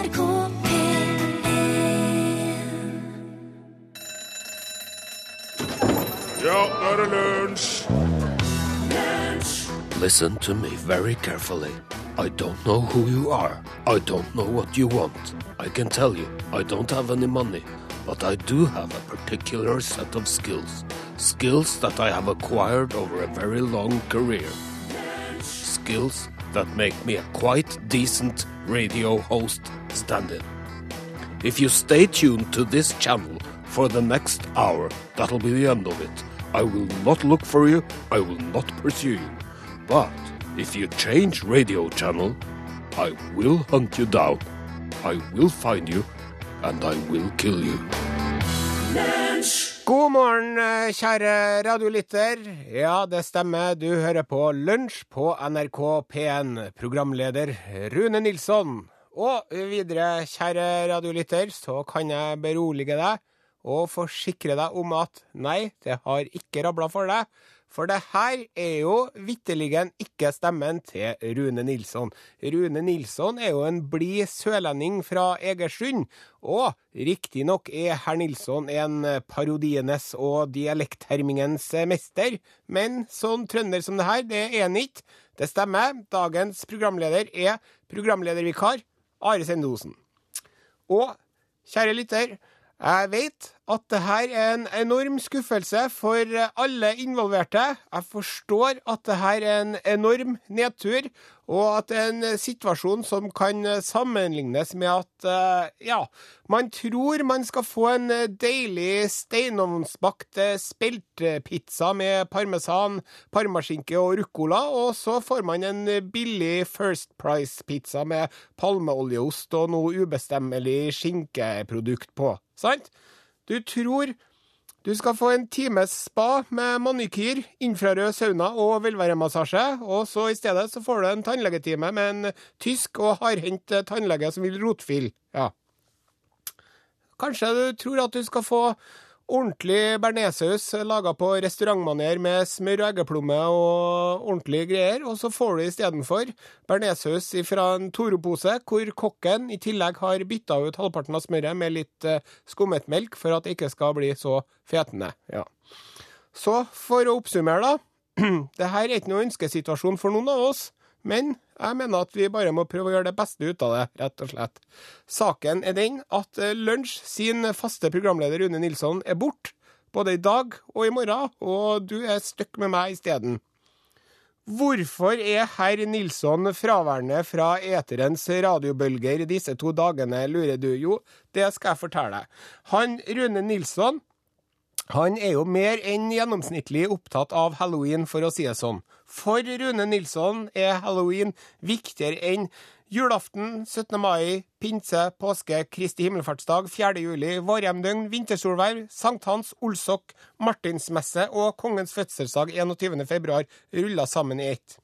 NRK P1 Ja, nå er det lunsj! Listen to me very carefully. I don't know who you are. I don't know what you want. I can tell you, I don't have any money. But I do have a particular set of skills. Skills that I have acquired over a very long career. Skills that make me a quite decent radio host stand-in. If you stay tuned to this channel for the next hour, that'll be the end of it. I will not look for you, I will not pursue you. But if you change radio channel, I will hunt you down. I will find you, and I will kill you. God morgen, eh, kjære radiolytter. Ja, det stemmer. Du hører på Lunsj på NRK P1. Programleder Rune Nilsson. Og videre, kjære radiolytter, så kan jeg berolige deg og forsikre deg om at nei, det har ikke rabla for deg. For det her er jo vitterligen ikke stemmen til Rune Nilsson. Rune Nilsson er jo en blid sørlending fra Egersund. Og riktignok er herr Nilsson en parodienes og dialekthermingens mester. Men sånn trønder som det her, det er han ikke. Det stemmer. Dagens programleder er programledervikar Are Sendosen. Og kjære lytter, jeg vet at det her er en enorm skuffelse for alle involverte. Jeg forstår at det her er en enorm nedtur, og at det er en situasjon som kan sammenlignes med at eh, ja, man tror man skal få en deilig steinovnsbakt speltpizza med parmesan, parmaskinke og ruccola, og så får man en billig First Price-pizza med palmeoljeost og noe ubestemmelig skinkeprodukt på. Sant? Du tror du skal få en times spa med manikyr, infrarød sauna og velværemassasje, og så i stedet så får du en tannlegetime med en tysk og hardhendt tannlege som vil rotfille. Ja. Kanskje du tror at du skal få ordentlig bearnéssaus laga på restaurantmaner med smør og eggeplomme og ordentlige greier, og så får du istedenfor bearnéssaus fra en Toro-pose, hvor kokken i tillegg har bytta ut halvparten av smøret med litt skummet melk for at det ikke skal bli så fetende. Ja. Så for å oppsummere, da. Det her er ikke noen ønskesituasjon for noen av oss. Men jeg mener at vi bare må prøve å gjøre det beste ut av det, rett og slett. Saken er den at eh, Lunsj sin faste programleder Rune Nilsson er borte, både i dag og i morgen, og du er stuck med meg isteden. Hvorfor er herr Nilsson fraværende fra eterens radiobølger disse to dagene, lurer du? Jo, det skal jeg fortelle deg. Han Rune Nilsson han er jo mer enn gjennomsnittlig opptatt av halloween, for å si det sånn. For Rune Nilsson er halloween viktigere enn julaften, 17. mai, pinse, påske, Kristi himmelfartsdag, 4. juli, vårhjemdøgn, vintersolvær, sankthans, olsok, martinsmesse og kongens fødselsdag 21. februar ruller sammen i ett.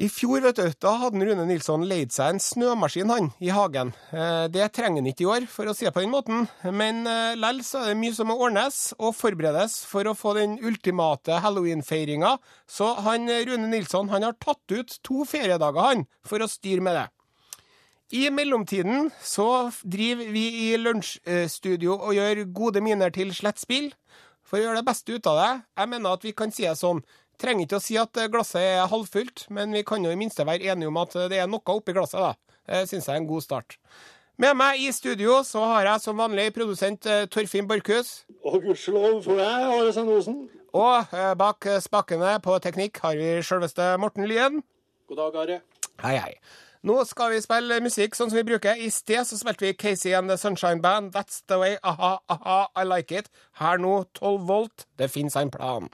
I fjor vet du, da hadde Rune Nilsson leid seg en snømaskin han, i hagen. Eh, Det trenger han ikke i år, for å si det på den måten, men eh, lell så er det mye som må ordnes og forberedes for å få den ultimate halloween-feiringa, så han Rune Nilsson han har tatt ut to feriedager han, for å styre med det. I mellomtiden så driver vi i lunsjstudio og gjør gode miner til slett spill, for å gjøre det beste ut av det. Jeg mener at vi kan si det sånn, trenger ikke å si at glasset er halvfullt, men vi kan jo i minste være enige om at det er noe oppi glasset, da. Det syns jeg er en god start. Med meg i studio så har jeg som vanlig produsent eh, Torfinn Borchhus. Og gudskjelov for deg, Are Sendosen. Og eh, bak spakene på teknikk har vi sjølveste Morten Lyen. God dag, Are. Hei, hei. Nå skal vi spille musikk sånn som vi bruker. I sted så spilte vi Casey and the Sunshine Band. That's the way. Aha, aha, I like it. Her nå 12 volt. Det fins en plan.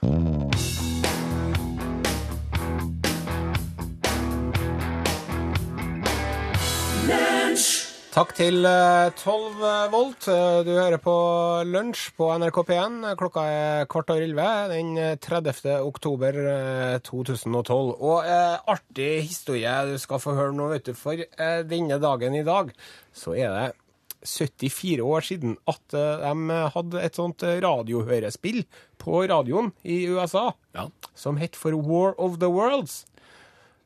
Takk til eh, 12 volt. Eh, Du hører på Lunsj på NRK P1. Klokka er kvart over 11 den 30. oktober eh, 2012. Og eh, artig historie du skal få høre nå, vet du. For eh, denne dagen i dag så er det 74 år siden at eh, de hadde et sånt radiohørespill på radioen i USA som het for War of the Worlds.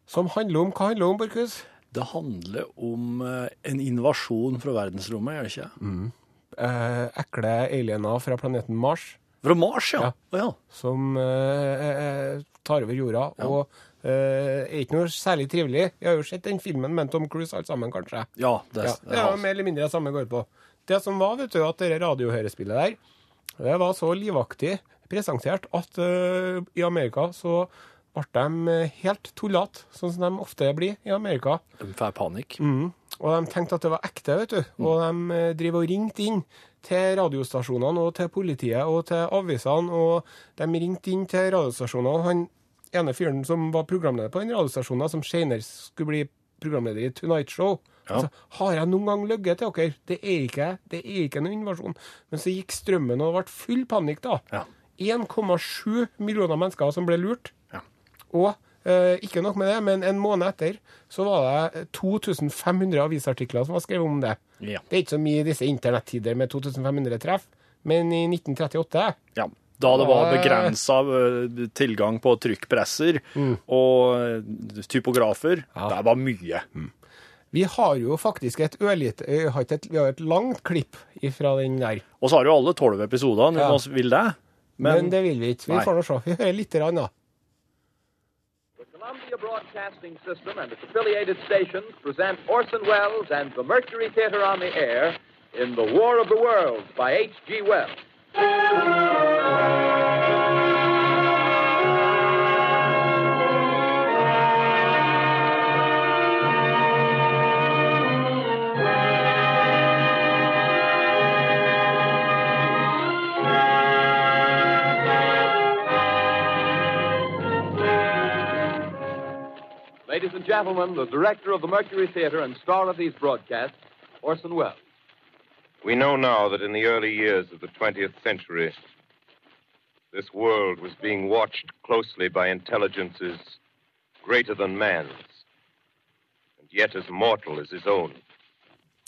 Som handler om Hva handler om, Borchhus? Det handler om eh, en invasjon fra verdensrommet, gjør det ikke? Eh, ekle aliener fra planeten Mars Fra Mars, ja. Ja. Ja. som eh, eh, tar over jorda. Og eh, er ikke noe særlig trivelig. Vi har jo sett den filmen med Tom Cruise alt sammen, kanskje. Ja, det, Ja, det er mer eller mindre det samme går på. Det som var, vet du, at det radiohørespillet der, det var så livaktig presentert at uh, i Amerika så ble de helt tullete, sånn som de ofte blir i Amerika. De får panikk. Mm. Og de tenkte at det var ekte, vet du. Og de eh, driver og ringte inn til radiostasjonene og til politiet og til avisene, og de ringte inn til radiostasjoner. Og han ene fyren som var programleder på den radiostasjonen, som senere skulle bli programleder i Tonight Show, Ja. altså, har jeg noen gang løyet til dere? Det er ikke, det er ikke noen invasjon. Men så gikk strømmen, og det ble full panikk da. Ja. 1,7 millioner mennesker som ble lurt. Og eh, ikke nok med det, men en måned etter så var det 2500 avisartikler som var skrevet om det. Ja. Det er ikke så mye i disse internettider med 2500 treff, men i 1938 ja. Da det var begrensa tilgang på trykkpresser og eh, typografer, Ja. det var mye. Vi har jo faktisk et ørlite Vi har et, et langt klipp fra den der. Og så har jo alle tolv episoder, Ja. vi vil det. Men, Men, det vil vi ikke. Vi får nå se. Vi hører litt, rann da. Columbia Broadcasting System and its affiliated stations present Orson Welles and the Mercury Theater on the air in The War of the Worlds by H.G. Wells. Ladies and gentlemen, the director of the Mercury Theater and star of these broadcasts, Orson Welles. We know now that in the early years of the 20th century, this world was being watched closely by intelligences greater than man's, and yet as mortal as his own.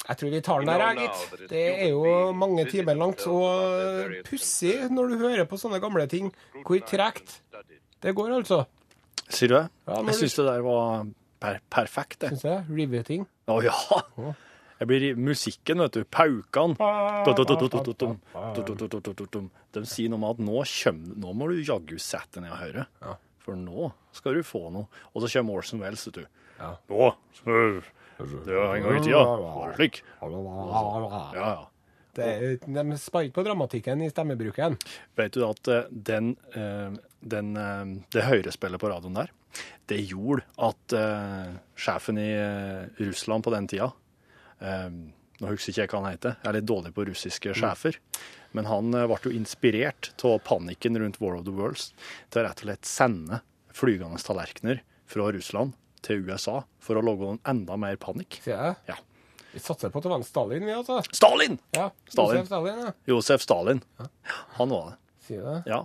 Jeg tror vi tar den der, jeg, gitt. Det er jo mange timer langt. Og pussig når du hører på sånne gamle ting, hvor tregt det går, altså. Sier du det? Ja, jeg syns det der var per perfekt, det. Syns jeg. Riveting. Å ja! Jeg blir musikken, vet du. Du-du-du-du-du-dum. De sier noe med at nå, kjem, nå må du jaggu sette deg ned og høre. Ja. For nå skal du få noe. Og så kommer Orson Welles, vet du. Ja. Nå, det var en gang i tida. Var det slik? Ja, ja. Det er, de sparer ikke på dramatikken i stemmebruken. Vet du at eh, den, eh, den, eh, det høyrespillet på radioen der, det gjorde at eh, sjefen i eh, Russland på den tida eh, Nå husker ikke jeg hva han heter, jeg er litt dårlig på russiske sjefer. Men han eh, ble jo inspirert av panikken rundt War of the Worlds til å rett og slett sende flygende tallerkener fra Russland til USA for å lage en enda mer panikk. Ja. Ja. Vi satser på at det var en Stalin, vi, altså. Stalin! Ja, Stalin. Josef Stalin, ja. Josef Stalin. Han var det. Sier det. Ja.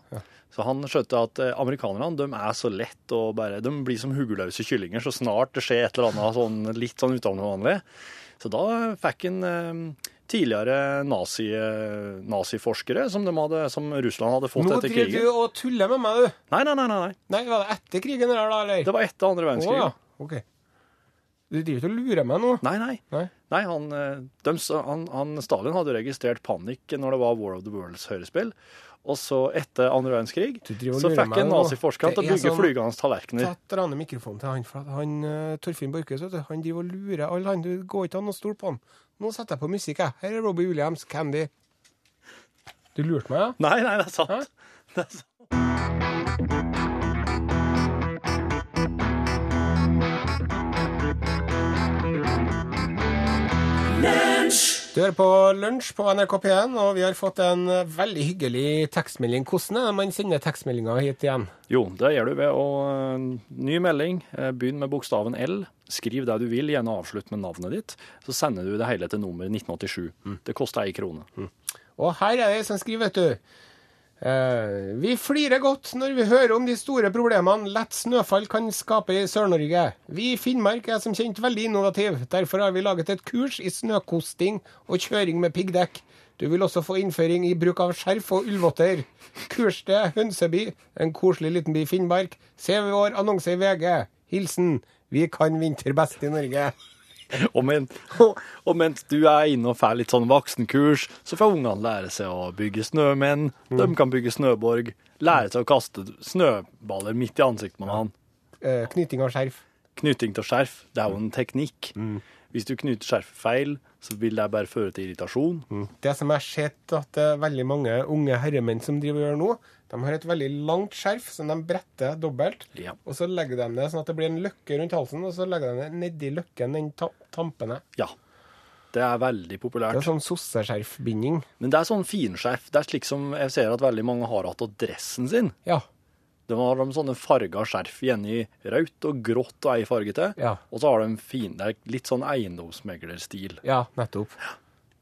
Så han skjønte at eh, amerikanerne de er så lett og bare De blir som huggeløse kyllinger så snart det skjer et eller annet sånn, litt sånn utenvanlig. Så da fikk han eh, tidligere nazi, eh, naziforskere som, de hadde, som Russland hadde fått Nå etter driver du krigen. og tuller med meg, du. Nei, nei, nei, nei, nei. Var det etter krigen da, eller? Det var etter andre verdenskrig. Oh, ja. OK. Du driver ikke og lurer meg nå? Nei, nei. Nei. Nei, han, de, han, han, Stalin hadde registrert panikk når det var War of the Worlds-hørespill. Og så, etter andre verdenskrig, Du så fikk en naziforsker til å bygge sånn- flygende tallerkener. Ta dra ned mikrofonen til han, for han uh, Torfinn Borchhus, du, han driver og lurer alle han. Det går ikke an å stole på han. Nå setter jeg på musikk, jeg. Her er Robbie Williams, Candy. Du lurte meg, ja? Nei, nei, det er sant. Hæ? Det er sant. Du hører på Lunsj på NRK P1, og vi har fått en eh, veldig hyggelig tekstmelding. Hvordan er det man sender tekstmeldinger hit igjen? Jo, det gjør du ved å eh, Ny melding. eh, Begynn med bokstaven L. Skriv det du vil, gjerne avslutt med navnet ditt. Så sender du det hele til nummer 1987. Det koster ei krone. Og her er det ei som skriver, vet du. Eh, vi flirer godt når vi hører om de store problemene lett snøfall kan skape i Sør-Norge. Vi i Finnmark er som kjent veldig innovative. Derfor har vi laget et kurs i snøkosting og kjøring med piggdekk. Du vil også få innføring i bruk av skjerf og ullvotter. Kurssted Hønseby, en koselig liten by i Finnmark. Se vår annonse i VG. Hilsen Vi kan vinter best i Norge. Og, men, og, og mens du er inne og får litt sånn voksenkurs, så får ungene lære seg å bygge snømenn. De kan bygge snøborg. Lære seg å kaste snøballer midt i ansiktet med han. Eh, knyting av skjerf. Knyting til skjerf, det er jo en teknikk. Hvis du knyter skjerfet feil, så vil det bare føre til irritasjon. Det som jeg har sett at det er veldig mange unge herremenn som driver og gjør nå, de har et veldig langt skjerf som de bretter dobbelt, Ja. og så legger de det sånn at det blir en løkke rundt halsen, og så legger de det nedi løkken, den ta tampene. Ja. Det er veldig populært. Det er sånn sosseskjerfbinding. Men det er sånn finskjerf. Det er slik som jeg ser at veldig mange har hatt av dressen sin. Ja. De har de sånne farga skjerf, igjen i rødt og grått og ei farge til. Ja. Og så har de fin, det er litt sånn eiendomsmeglerstil. Ja, nettopp.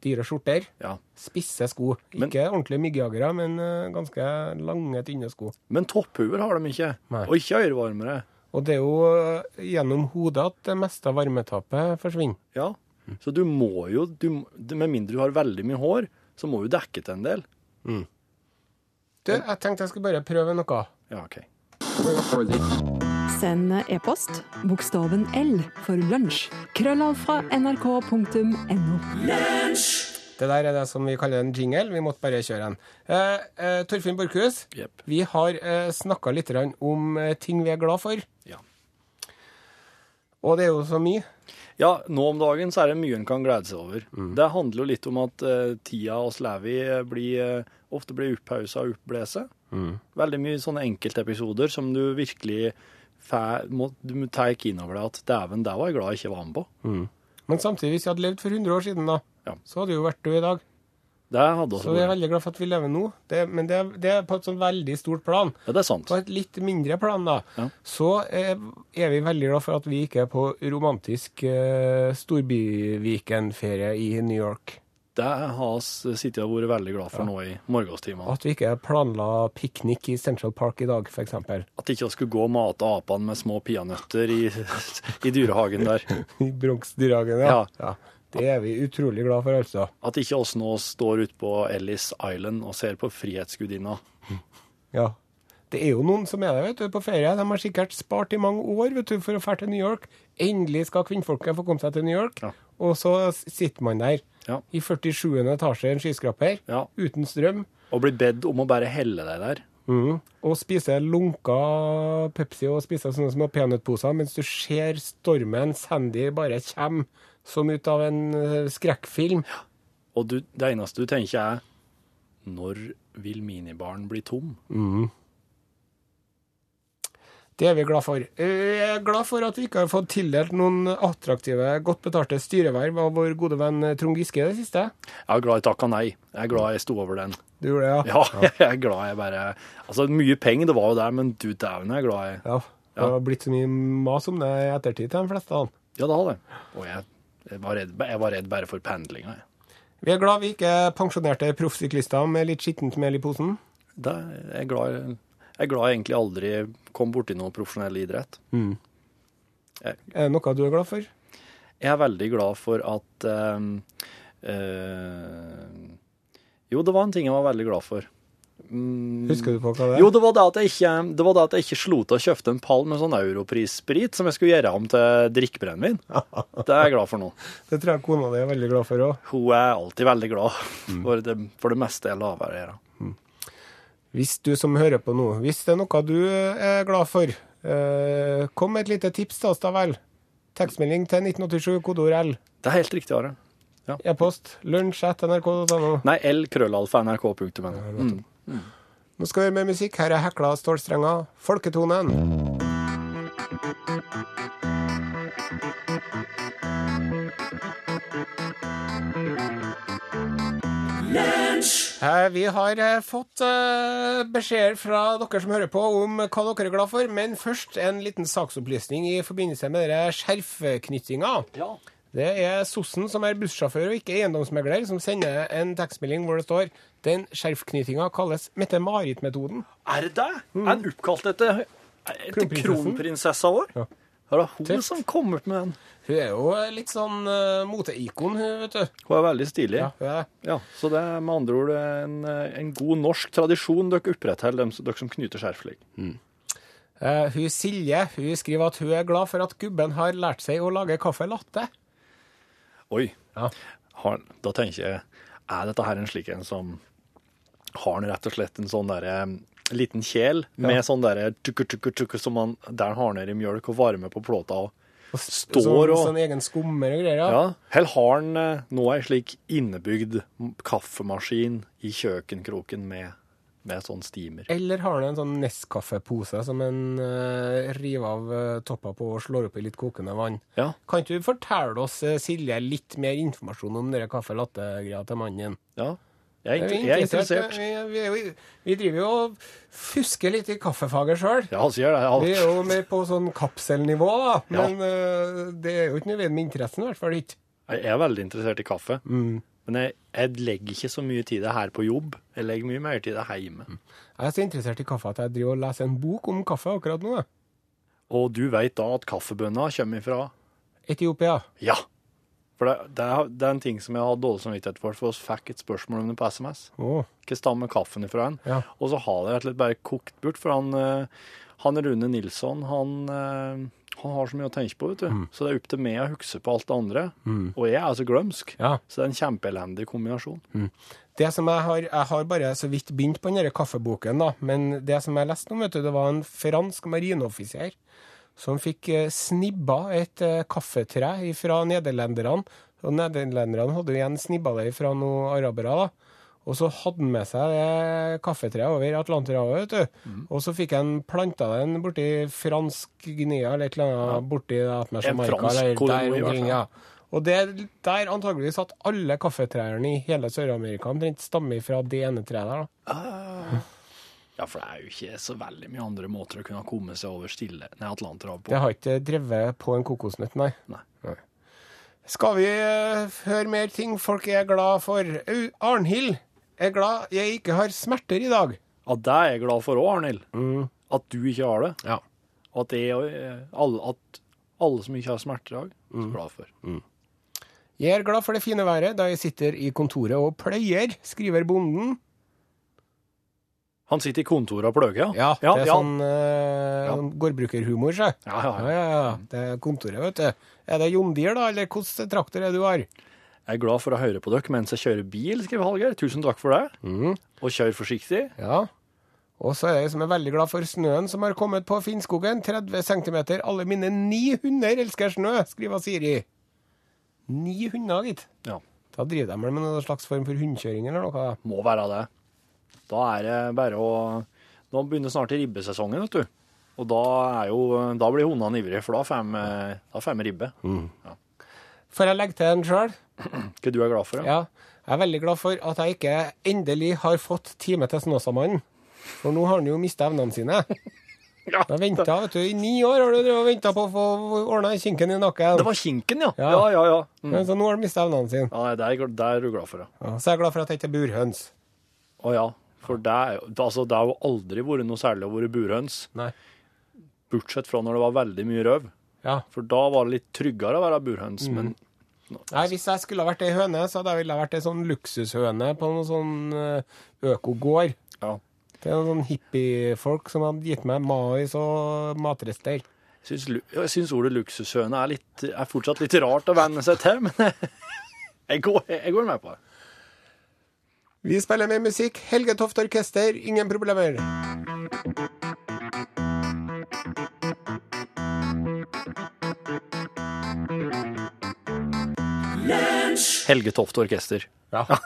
Dyre skjorter. Ja. Spisse sko. Men- Ikke ordentlige myggjagere, men eh, ganske lange, tynne sko. Men topphuer har de ikke. Nei. Og ikke ørevarmere. Og det er jo eh, gjennom hodet at det meste av varmetapet forsvinner. Ja. Så du må jo, du, med mindre du har veldig mye hår, så må du dekke til en del. Du, jeg tenkte jeg skulle bare prøve noe. Ja, OK. Send e-post bokstaven L for lunsj. Krøllav fra nrk.no. Det der er det som vi kaller en jingle. Vi måtte bare kjøre en. Eh, eh, Torfinn Borchhus, yep. vi har eh, snakka litt om eh, ting vi er glad for. Ja. Og det er jo så mye. Ja, nå om dagen så er det mye en kan glede seg over. Det handler jo litt om at eh, tida oss lever i eh, blir, eh, ofte blir opphausa og oppblåst. Veldig mye sånne enkeltepisoder som du virkelig du må ta inn over deg at dæven, det var jeg glad jeg ikke var med på. Men samtidig, hvis jeg hadde levd for 100 år siden, da, Ja. så hadde jeg jo vært død i dag. Det hadde også Så vi er veldig glad for at vi lever nå. Det, men det, det er på et sånn veldig stort plan. Ja, det er sant. På et litt mindre plan, da, Ja. så eh, er vi veldig glad for at vi ikke er på romantisk eh, storbyvikenferie i New York. Det har vi sittet og vært veldig glad for nå i morgenstimene. At vi ikke planla piknik i Central Park i dag, f.eks. At ikke vi skulle gå og mate apene med små peanøtter i, i dyrehagen der. I Bronx-dyrehagen, ja. Ja. ja. Det er vi utrolig glad for, altså. At ikke oss nå står ute på Ellis Island og ser på Frihetsgudinna. Ja. Det er jo noen som er der vet du, på ferie. De har sikkert spart i mange år vet du, for å dra til New York. Endelig skal kvinnfolket få komme seg til New York. Ja. Og så sitter man der Ja. i 47. etasje i en skyskraper Ja. uten strøm. Og blir bedt om å bare helle deg der. Mm. Og spise lunka Pepsi og spise sånne små peanøttposer mens du ser stormen Sandy bare komme som ut av en skrekkfilm. skrekkfilm. Og du, det eneste du tenker er Når vil minibaren bli tom? Det er vi glad for. Jeg er glad for at vi ikke har fått tildelt noen attraktive, godt betalte styreverv av vår gode venn Trond Giske i det siste. Jeg er glad jeg takka nei. Jeg er glad jeg sto over den. Du gjorde det, Ja, Ja, jeg er glad jeg bare Altså, mye penger, det var jo der, men du dæven, jeg er glad jeg Ja. Det har blitt så mye mas om det i ettertid til de fleste. av dem. Ja, det har det. Og jeg, jeg, var redd, jeg var redd bare for pendlinga, jeg. Vi er glad vi ikke er pensjonerte proffsyklister med litt skittent mel i posen. Det, er jeg, glad, jeg er glad jeg egentlig aldri kom borti noe profesjonell idrett. Er det noe du er glad for? Jeg er veldig glad for at øh, øh, Jo, det var en ting jeg var veldig glad for. Mm, Husker du på hva det er? Jo, det var det at jeg ikke, det var det at jeg ikke slo til å kjøpe en pall med sånn europrissprit som jeg skulle gjøre om til drikkebrennevin. Det er jeg glad for nå. Det tror jeg kona di er veldig glad for òg. Hun er alltid veldig glad for det, for det meste jeg lar være å gjøre. Hvis du som hører på nå, hvis det er noe du er glad for, eh, kom med et lite tips til oss, da vel. Tekstmelding til 1987, kodeord L. Det er helt riktig, Are. E-post lunsj.nrk.no. Nei, L lkrøllalfa.nrk.no. Mm. Nå skal vi høre mer musikk. Her er Hekla stålstrenger. Folketonen. Vi har eh, fått eh, beskjeder fra dere som hører på om hva dere er glad for, men først en liten saksopplysning i forbindelse med dere skjerfknyttinga. Ja. Det er Sossen som er bussjåfør og ikke eiendomsmegler, som sender en tekstmelding hvor det står den skjerfknyttinga kalles Mette-Marit-metoden. Er det det? Er den oppkalt etter, etter kronprinsessa vår? Ja. Er det hun Tøft. som kom ut med den? Hun er jo litt sånn uh, moteikon, hun, vet du. Hun er veldig stilig. Ja, Ja. hun er det. Så det er med andre ord en, en god norsk tradisjon dere opprettholder, dem som- dere som knyter skjerf slik. Uh, hun Silje hun skriver at hun er glad for at gubben har lært seg å lage kaffe latte. Oi. Ja. Har, da tenker jeg, er dette her en slik en som har han rett og slett en sånn derre liten kjel med sånn derre som man der han har nedi mjølk og varmer på plåta og Står og- sånn egen skummer og greier, ja. Ja. Eller har han eh, nå ei slik innebygd kaffemaskin i kjøkkenkroken med, med sånn steamer? Eller har han en sånn Nescafe-pose som en uh, river av uh, toppa på og slår oppi litt kokende vann? Ja. Kan ikke du fortelle oss, Silje, litt mer informasjon om dere kaffe latte-greia til mannen din? ja. Jeg er, jeg er interessert. Vi, vi, vi driver jo og fusker litt i kaffefaget sjøl. Ja, sier det. Vi er jo mer på sånn kapselnivå, da. Ja. Men eh, det er jo ikke noe ved med interessen, i hvert fall ikke. Jeg er veldig interessert i kaffe. Mm. Men jeg, jeg legger ikke så mye tid her på jobb. Jeg legger mye mer tid hjemme. Jeg er så interessert i kaffe at jeg driver og leser en bok om kaffe akkurat nå. Og du vet da at kaffebønna kommer ifra Etiopia. Ja. For det, det, er, det er en ting som jeg har dårlig samvittighet for, for vi fikk et spørsmål om det på SMS. Å, Hva stammer kaffen ifra en? Ja. Og så har det rett og slett bare kokt bort, for han, eh, han Rune Nilsson, han, eh, han har så mye å tenke på, vet du. Mm. Så det er opp til meg å huske på alt det andre. Og jeg er så glømsk. Ja. Så det er en kjempeelendig kombinasjon. Det som jeg har, jeg har bare så vidt begynt på den kaffeboken, da, men det som jeg leste om, vet du, det var en fransk marineoffiser som fikk eh, snibba et eh, kaffetre fra nederlenderne. Og nederlenderne hadde jo igjen snibba det fra noen arabere, da. Og så hadde han med seg det kaffetreet over Atlanterhavet, vet du. Og så fikk han planta den borti fransk Guinea eller et eller annet borti attmed En Jamaica. eller der omkring, ja. Og det der antageligvis at alle kaffetrærne i hele Sør-Amerika omtrent stammer fra det ene treet der. da. Ja, for det er jo ikke så veldig mye andre måter å kunne komme seg over stille Nei, Atlanterhavet på. Det har ikke drevet på en kokosnøtt, nei. Nei. Skal vi eh, høre mer ting folk er glad for? Au, Arnhild er glad jeg ikke har smerter i dag. Ja, det er jeg glad for òg, Arnhild. At du ikke har det. Ja. Og at, jeg, eh, alle, at alle som ikke har smerter i dag, er glad for. Jeg er glad for det fine været da jeg sitter i kontoret og pløyer, skriver bonden. Han sitter i kontoret og pløger, Ja, ja. det er ja. sånn eh, gårdbrukerhumor, sjø. Ja, ja, Ja, ja, ja. Det er kontoret, vet du. Er det John Deere, da, eller hvilken traktor er det du har? Jeg er glad for å høre på dere mens jeg kjører bil, skriver Hallgeir. Tusen takk for det. Mhm. Og kjør forsiktig. Ja. Og så er jeg som er veldig glad for snøen som har kommet på Finnskogen. 30 cm. Alle mine ni hunder elsker snø, skriver Siri. Ni hunder, gitt. Ja. Da driver de vel med noen slags form for hundekjøring eller noe? Må være det. Da er det bare å Nå begynner snart ribbesesongen, vet du. Og da, er jo, da blir hundene ivrige, for da får vi ribbe. Mm. Ja. ribbe. Får jeg legge til en sjøl? Hva du er glad for? Ja? Ja. Jeg er veldig glad for at jeg ikke endelig har fått time til Snåsamannen. For nå har han jo mista evnene sine. Ja, Jeg venta, vet du. I ni år har du venta på å få ordna kinken i nakken. Det var kinken, ja. Ja. Ja, ja, ja. Mm. Men Så nå har han mista evnene sine. ja det, er, det er du glad for, ja. Ja, så jeg er glad for at jeg ikke er burhøns. Å ja. For det, altså, det har jo aldri vært noe særlig å være burhøns, Nei. bortsett fra når det var veldig mye røv. Ja. For da var det litt tryggere å være burhøns, men Nei, Hvis jeg skulle ha vært ei høne, så hadde jeg ville vært ei sånn luksushøne på noen sånn eh, økogård. ja. Det er noen sånn hippiefolk som hadde gitt meg mais og matrester. Syns, jeg syns ordet luksushøne er, litt, er fortsatt litt rart å venne seg til, men jeg går, jeg går med på det. Vi spiller med musikk. Helge Toft Orkester, ingen problemer. Helge Toft Orkester. Ja.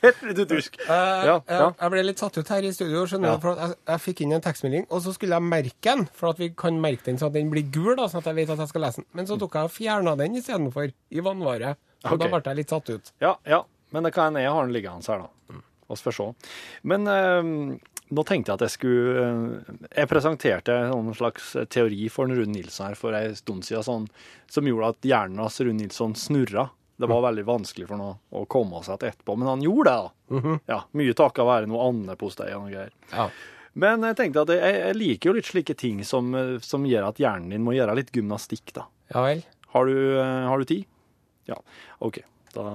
Helt dudusk. Eh, Ja, jeg, ja. jeg ble litt satt ut her i studio. skjønner Ja. du, for at jeg, jeg fikk inn en tekstmelding, og så skulle jeg merke den. For at vi kan merke den sånn at den blir gul, da, sånn at jeg vet at jeg skal lese den. Men så tok jeg og fjerna den istedenfor, i vannvare. Og okay. da ble jeg litt satt ut. Ja, ja. Men det kan jeg har den liggende her, da. Vi får se. Men eh, nå tenkte jeg at jeg skulle eh, Jeg presenterte en slags teori for Rune Nilsson her for en stund siden, sånn, som gjorde at hjernen hans Rune Nilsson snurra. Det var veldig vanskelig for ham å komme seg til etterpå, men han gjorde det, da. Ja, Mye takket være noe andepostei og noe greier. Ja. Men jeg tenkte at jeg, jeg liker jo litt slike ting som, eh, som gjør at hjernen din må gjøre litt gymnastikk, da. ja vel. Har du, eh, har du tid? Ja, OK. Da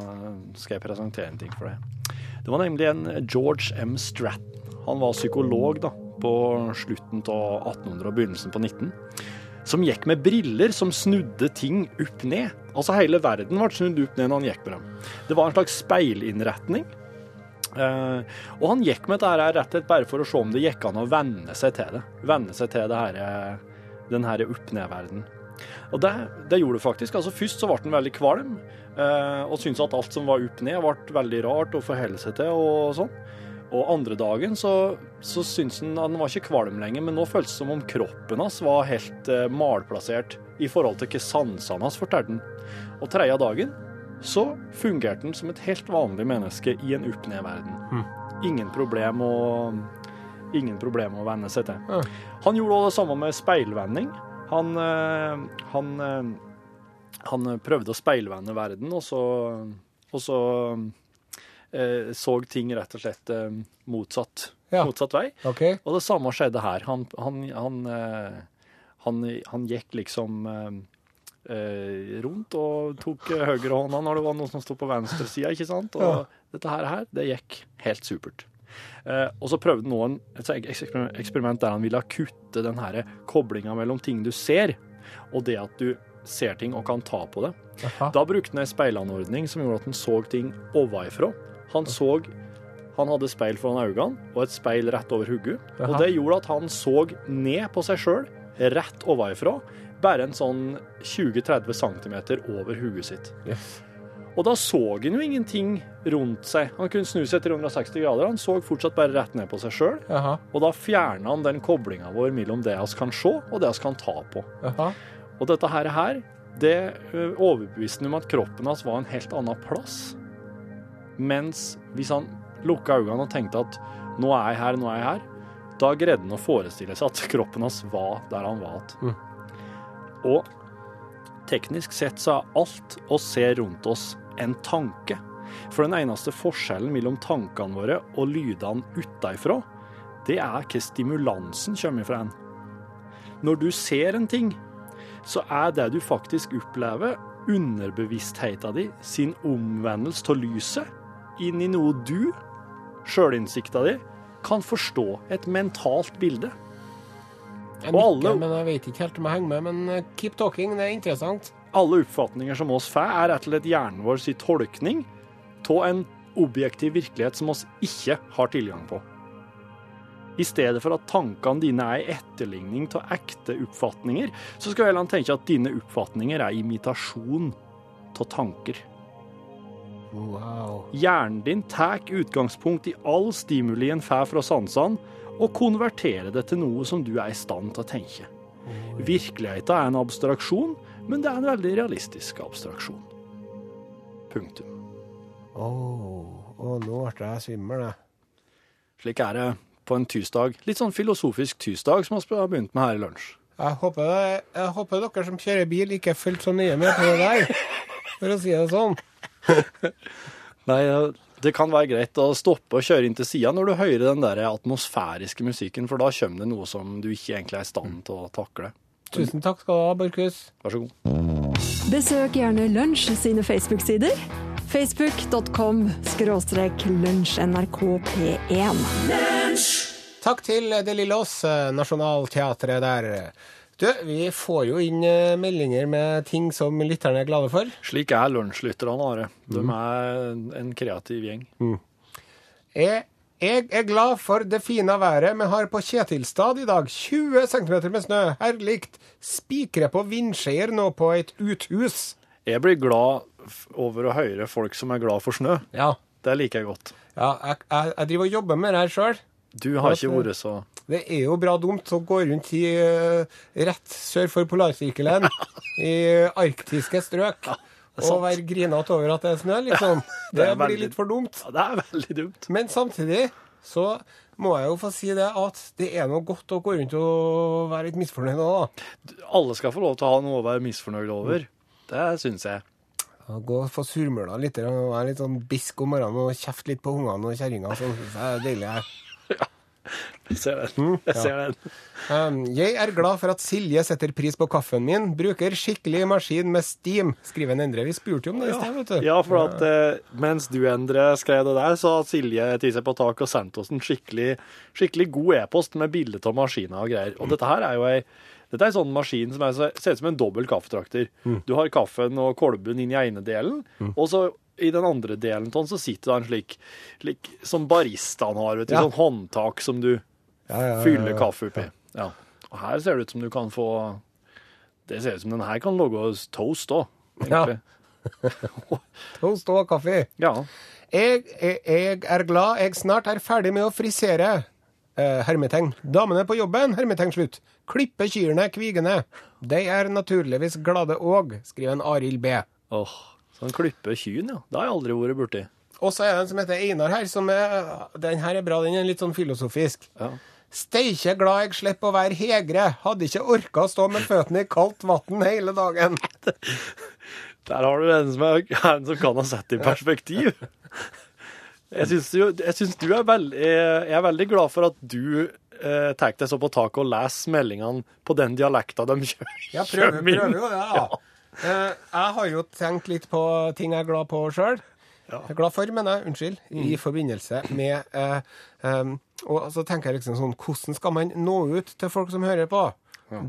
skal jeg presentere en ting for deg. Det var nemlig en George M. Stratton. Han var psykolog da, på slutten av 1800- og begynnelsen på 19. som gikk med briller som snudde ting opp ned. Altså hele verden ble snudd opp ned når han gikk med dem. Det var en slags speilinnretning. Eh, og han gikk med dette her rett og slett bare for å se om det gikk an å venne seg til det. Venne seg til det her, den her opp-ned-verden. Og det, det gjorde det faktisk. Altså Først så ble han veldig kvalm, og syntes at alt som var opp ned, ble veldig rart å forholde seg til og sånn. Og andre dagen så, så syntes han at han var ikke kvalm lenger, men nå føltes det som om kroppen hans var helt eh, malplassert i forhold til hva sansene hans fortalte han. Og tredje dagen så fungerte han som et helt vanlig menneske i en opp-ned-verden. Ingen problem å Ingen problem å venne seg til. Han gjorde òg det samme med speilvending. Han, eh, han, eh, han prøvde å speilvende verden, og så, og så eh, så ting rett og slett eh, motsatt, Ja. motsatt vei. Okay. Og det samme skjedde her. Han, han, han, eh, han, han gikk liksom eh, eh, rundt og tok eh, høyrehånda når det var noen som sto på venstresida, ikke sant? Og Ja. dette her, her, det gikk helt supert. Eh, og så prøvde noen et eksperiment der han ville kutte den her koblinga mellom ting du ser, og det at du ser ting og kan ta på det. Aha. Da brukte han ei speilanordning som gjorde at han så ting ovenfra. Han så Han hadde speil foran øynene og et speil rett over hodet. Og det gjorde at han så ned på seg sjøl, rett ovenfra, bare en sånn 20-30 cm over hodet sitt. Yes. Og da så han jo ingenting rundt seg. Han kunne snu seg 360 grader. Han så fortsatt bare rett ned på seg sjøl. Og da fjerna han den koblinga vår mellom det vi kan se, og det vi kan ta på. Jaha. Og dette her, her det overbeviste han om at kroppen hans var en helt annen plass. Mens hvis han lukka øynene og tenkte at nå er jeg her, nå er jeg her, da greide han å forestille seg at kroppen hans var der han var igjen. Og teknisk sett så er alt å se rundt oss en tanke. For den eneste forskjellen mellom tankene våre og lydene utenfra, det er hva stimulansen kommer fra en. Når du ser en ting, så er det du faktisk opplever, underbevisstheten din sin omvendelse av lyset inn i noe du, sjølinnsikta di, kan forstå et mentalt bilde. Jeg nikker, alle- men jeg vet ikke helt om jeg henger med. Men eh, keep talking, det er interessant. Alle oppfatninger som oss får, er rett og slett hjernen vår sin tolkning av en objektiv virkelighet som oss ikke har tilgang på. I stedet for at tankene dine er en etterligning av ekte oppfatninger, så skal vel han tenke at dine oppfatninger er imitasjon av tanker. Wow. Hjernen din tar utgangspunkt i all stimuli en får fra sansene, og konverterer det til noe som du er i stand til å tenke. Virkeligheten er en abstraksjon, men det er en veldig realistisk abstraksjon. Punktum. Åh, oh, nå ble jeg svimmel, jeg. Slik er det på en tirsdag. Litt sånn filosofisk tirsdag som vi har begynt med her i lunsj. Jeg håper, jeg håper dere som kjører bil, ikke fulgte så nøye med på det der, for å si det sånn. Nei, det kan være greit å stoppe og kjøre inn til sida når du hører den der atmosfæriske musikken, for da kommer det noe som du ikke egentlig er i stand til å takle. Tusen takk skal du ha, Borchhus. Vær så god. Besøk gjerne Lunsj sine Facebook-sider. Facebook.com skråstrek lunsjnrkp1. Takk til Det Lille Ås, eh, Nationaltheatret der. Du, vi får jo inn eh, meldinger med ting som lytterne er glade for. Slik er lunsjlytterne, Are. De er en kreativ gjeng. Jeg, jeg er glad for det fine været vi har på Kjetilstad i dag. 20 cm med snø. Herlig. Spikre på vindskeier nå på et uthus. Jeg blir glad over å høre folk som er glad for snø. Ja. Det liker jeg godt. ja jeg, jeg, jeg driver og jobber med det her sjøl. Du har ikke vært så Det er jo bra dumt å gå rundt i eh, rett sør for polarsirkelen i arktiske strøk og være grinete over at det er snø, liksom. det Det veldig, blir litt for dumt. Ja, det er veldig dumt. Men samtidig så må jeg jo få si det at det er noe godt å gå rundt og være litt misfornøyd òg, da. Alle skal få lov til å ha noe å være misfornøyd over. Det syns jeg. Ja, Gå og få surmula litt og være litt sånn bisk om morgenen og kjefte litt på ungene og kjerringa. Sånn. Det er deilig. her. Jeg ser den. Jeg ser den. Um, jeg er glad for at Silje setter pris på kaffen min. Bruker skikkelig maskin med steam, skriver en Endre. Vi spurte jo om det i sted, vet du. Ja, for at eh, mens du, Endre, skrev det der, så har Silje seg på tak og sendt oss en skikkelig, skikkelig god e-post med bilde av maskiner og greier. Og dette her er jo ei Dette er en sånn maskin som er, ser ut som en dobbel kaffetrakter. Du har kaffen og kolben inn i ene delen, og så i den andre delen av den så sitter det en slik, slik som baristaen har, vet du, Ja. sånn håndtak som du Ja, fyller kaffe oppi. Ja. Og her ser det ut som du kan få Det ser ut som den her kan lage toast òg, egentlig. Toast og kaffe. Ja. Jeg, jeg, jeg er glad jeg snart er ferdig med å frisere. Eh, hermetegn. Damene på jobben, hermetegn slutt. Klippe kyrne kvigene. De er naturligvis glade òg, skriver en Arild B. Åh, han klipper kyn, ja. Det har jeg aldri vært borti. Og så er det en som heter Einar her, som er Den her er bra, den er litt sånn filosofisk. Ja. Steikje glad jeg slipper å være hegre. Hadde ikke orka å stå med føttene i kaldt vann hele dagen. Der har du en som, er, en som kan ha sett det i perspektiv. Jeg syns, jo, jeg syns du er veldig Jeg er veldig glad for at du eh, tar deg så på taket og leser meldingene på den dialekta de kjører. Jeg prøver, prøver jo det, da. Eh, jeg har jo tenkt litt på ting jeg er glad på sjøl. Jeg er glad for, mener jeg. Unnskyld. I forbindelse med eh, um, Og så tenker jeg liksom sånn Hvordan skal man nå ut til folk som hører på?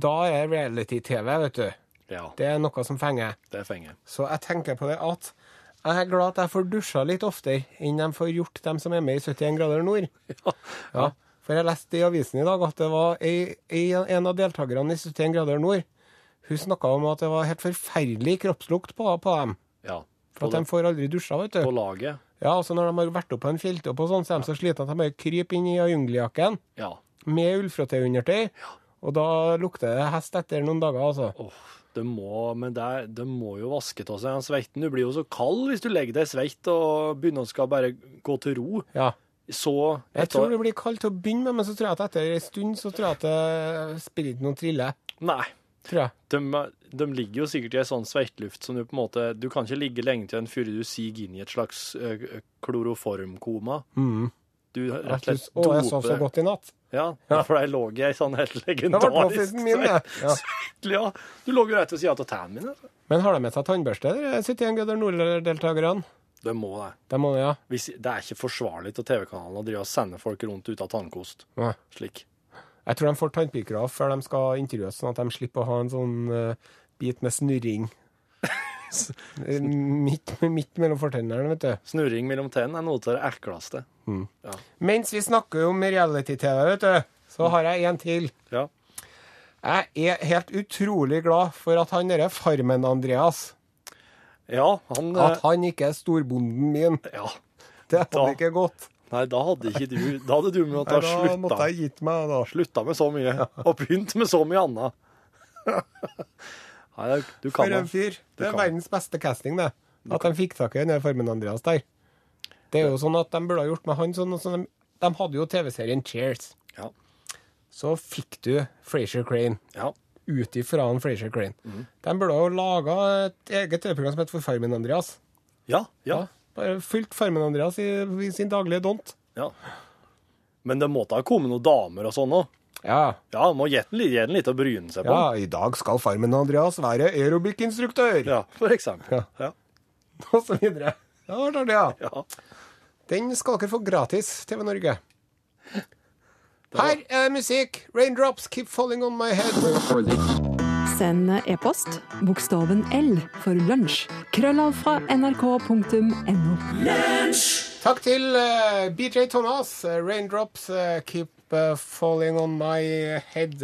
Da er reality-TV, vet du. Ja, Det er noe som fenger. det fenger. Så jeg tenker på det at jeg er glad at jeg får dusja litt oftere enn de får gjort, dem som er med i 71 grader nord. Ja. For jeg leste i avisen i dag at det var ei, ei, en av deltakerne i 71 grader nord. Hun snakka om at det var helt forferdelig kroppslukt på, på dem. Ja. For at de får aldri dusja, vet du. på laget. Ja, altså Når de har vært oppe på en fjelltopp, og sånn, så er de så slitne at de bare kryper inn i jungeljakken Ja. med ullfrottéundertøy. Og da lukter det hest etter noen dager, altså. Åh, det må, men det, det må jo vaske av seg den sveiten. Du blir jo så kald hvis du legger deg sveitt og begynner å skal bare gå til ro. Ja. Så etter... Jeg tror det blir kaldt til å begynne med, men så tror jeg at etter en stund så tror jeg at det spiller ikke noen trille. Nei. Tror jeg. De, de ligger jo sikkert i en sånn svettluft som du på en måte Du kan ikke ligge lenge til en før du siger inn i et slags kloroformkoma. Mm. Du rett og slett doper. å, jeg sov så godt i natt. Ja, for der lå jeg i sånn helt legendarisk min. Ja. Ja, du lå jo rett ved sida av tennene mine. Men har de med seg tannbørste, de 71 grader nord-deltakerne? Det må det. Det må det, ja. Hvis, det er ikke forsvarlig til TV-kanalen å drive og sende folk rundt uten tannkost. Nei. Slik. Jeg tror de får tannpirkere før de skal intervjues, sånn at de slipper å ha en sånn uh, bit med snurring. midt, midt mellom fortennene, vet du. Snurring mellom tennene er noe av det ekleste. Mens vi snakker om reality-TV, vet du, så har jeg en til. Ja. Jeg er helt utrolig glad for at han derre Farmen-Andreas Ja, han At han ikke er storbonden min. Ja. Det hadde Da- ikke gått. Nei, da hadde du Da hadde du måttet Nei, ha Da måtte slutta. jeg gitt meg, da. Slutta med så mye, og begynt med så mye annet. Nei, du For en det. fyr. Det er kan. verdens beste casting, det. At de fikk tak i den der Farmen-Andreas der. Det er jo sånn at de burde ha gjort med han sånn, sånn de, de hadde jo TV-serien Cheers. Ja. Så fikk du Frazier Crane Ja. ut ifra han Frazier Crane. Mhm. De burde ha laga et eget TV-program som het For Farmen-Andreas. Ja, ja, Bare fulgt Farmen-Andreas i, i sin daglige dont. ja. Men det måtte ha kommet noen damer og sånn òg. Ja. Ja, må gi den den litt å bryne seg på. ja, i dag skal Farmen-Andreas være aerobic-instruktør. Ja, for eksempel. Ja. Ja. Og så videre. Ja, det var det, ja. ja. Den skal dere få gratis, TV Norge. Her er musikk. Raindrops keep falling on my head. Send e-post bokstaven L for lunsj. Krøllav fra nrk.no. Takk til uh, BJ Thomas. Eh, Raindrops uh, keep eh, falling on my head.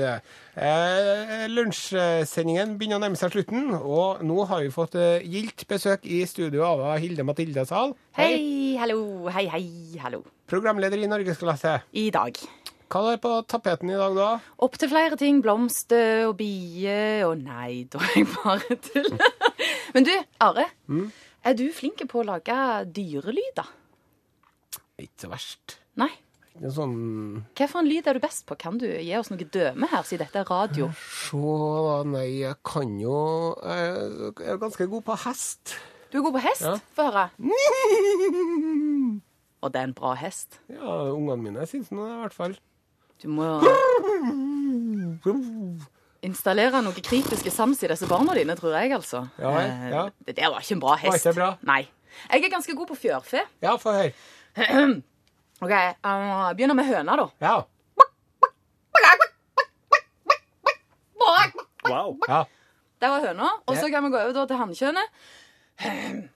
Uh, Lunsjsendingen begynner å nærme seg slutten, og nå har vi fått eh, gildt besøk i studio av Hilde Mathilde Sal. Hei, hallo, hei, hei, hallo. Programleder i Norgesklasse. I dag. Hva er på tapeten i dag, da? Opp til flere ting. Blomster og bier og Nei, da er jeg bare tull. Men du, Are. Er du flink på å lage dyrelyder? Ikke så verst. Nei. Det er sånn Hvilken lyd er du best på? Kan du gi oss noe døme her, siden dette er radio? Se, da. Nei, jeg kan jo Jeg er ganske god på hest. Du er god på hest? Ja. Få høre. Og det er en bra hest. Ja, ungene mine syns nå det, i hvert fall. Du må installere noe kritiske sans i disse barna dine, tror jeg, altså. Ja, Eh, ja. Det der var ikke en bra hest. Var ikke bra? Nei. Jeg er ganske god på fjørfe. Ja, få høre. OK, uh, begynner med høna, da. Ja. Wow. Ja. Der var høna. Og så kan vi gå over da til hannkjønnet.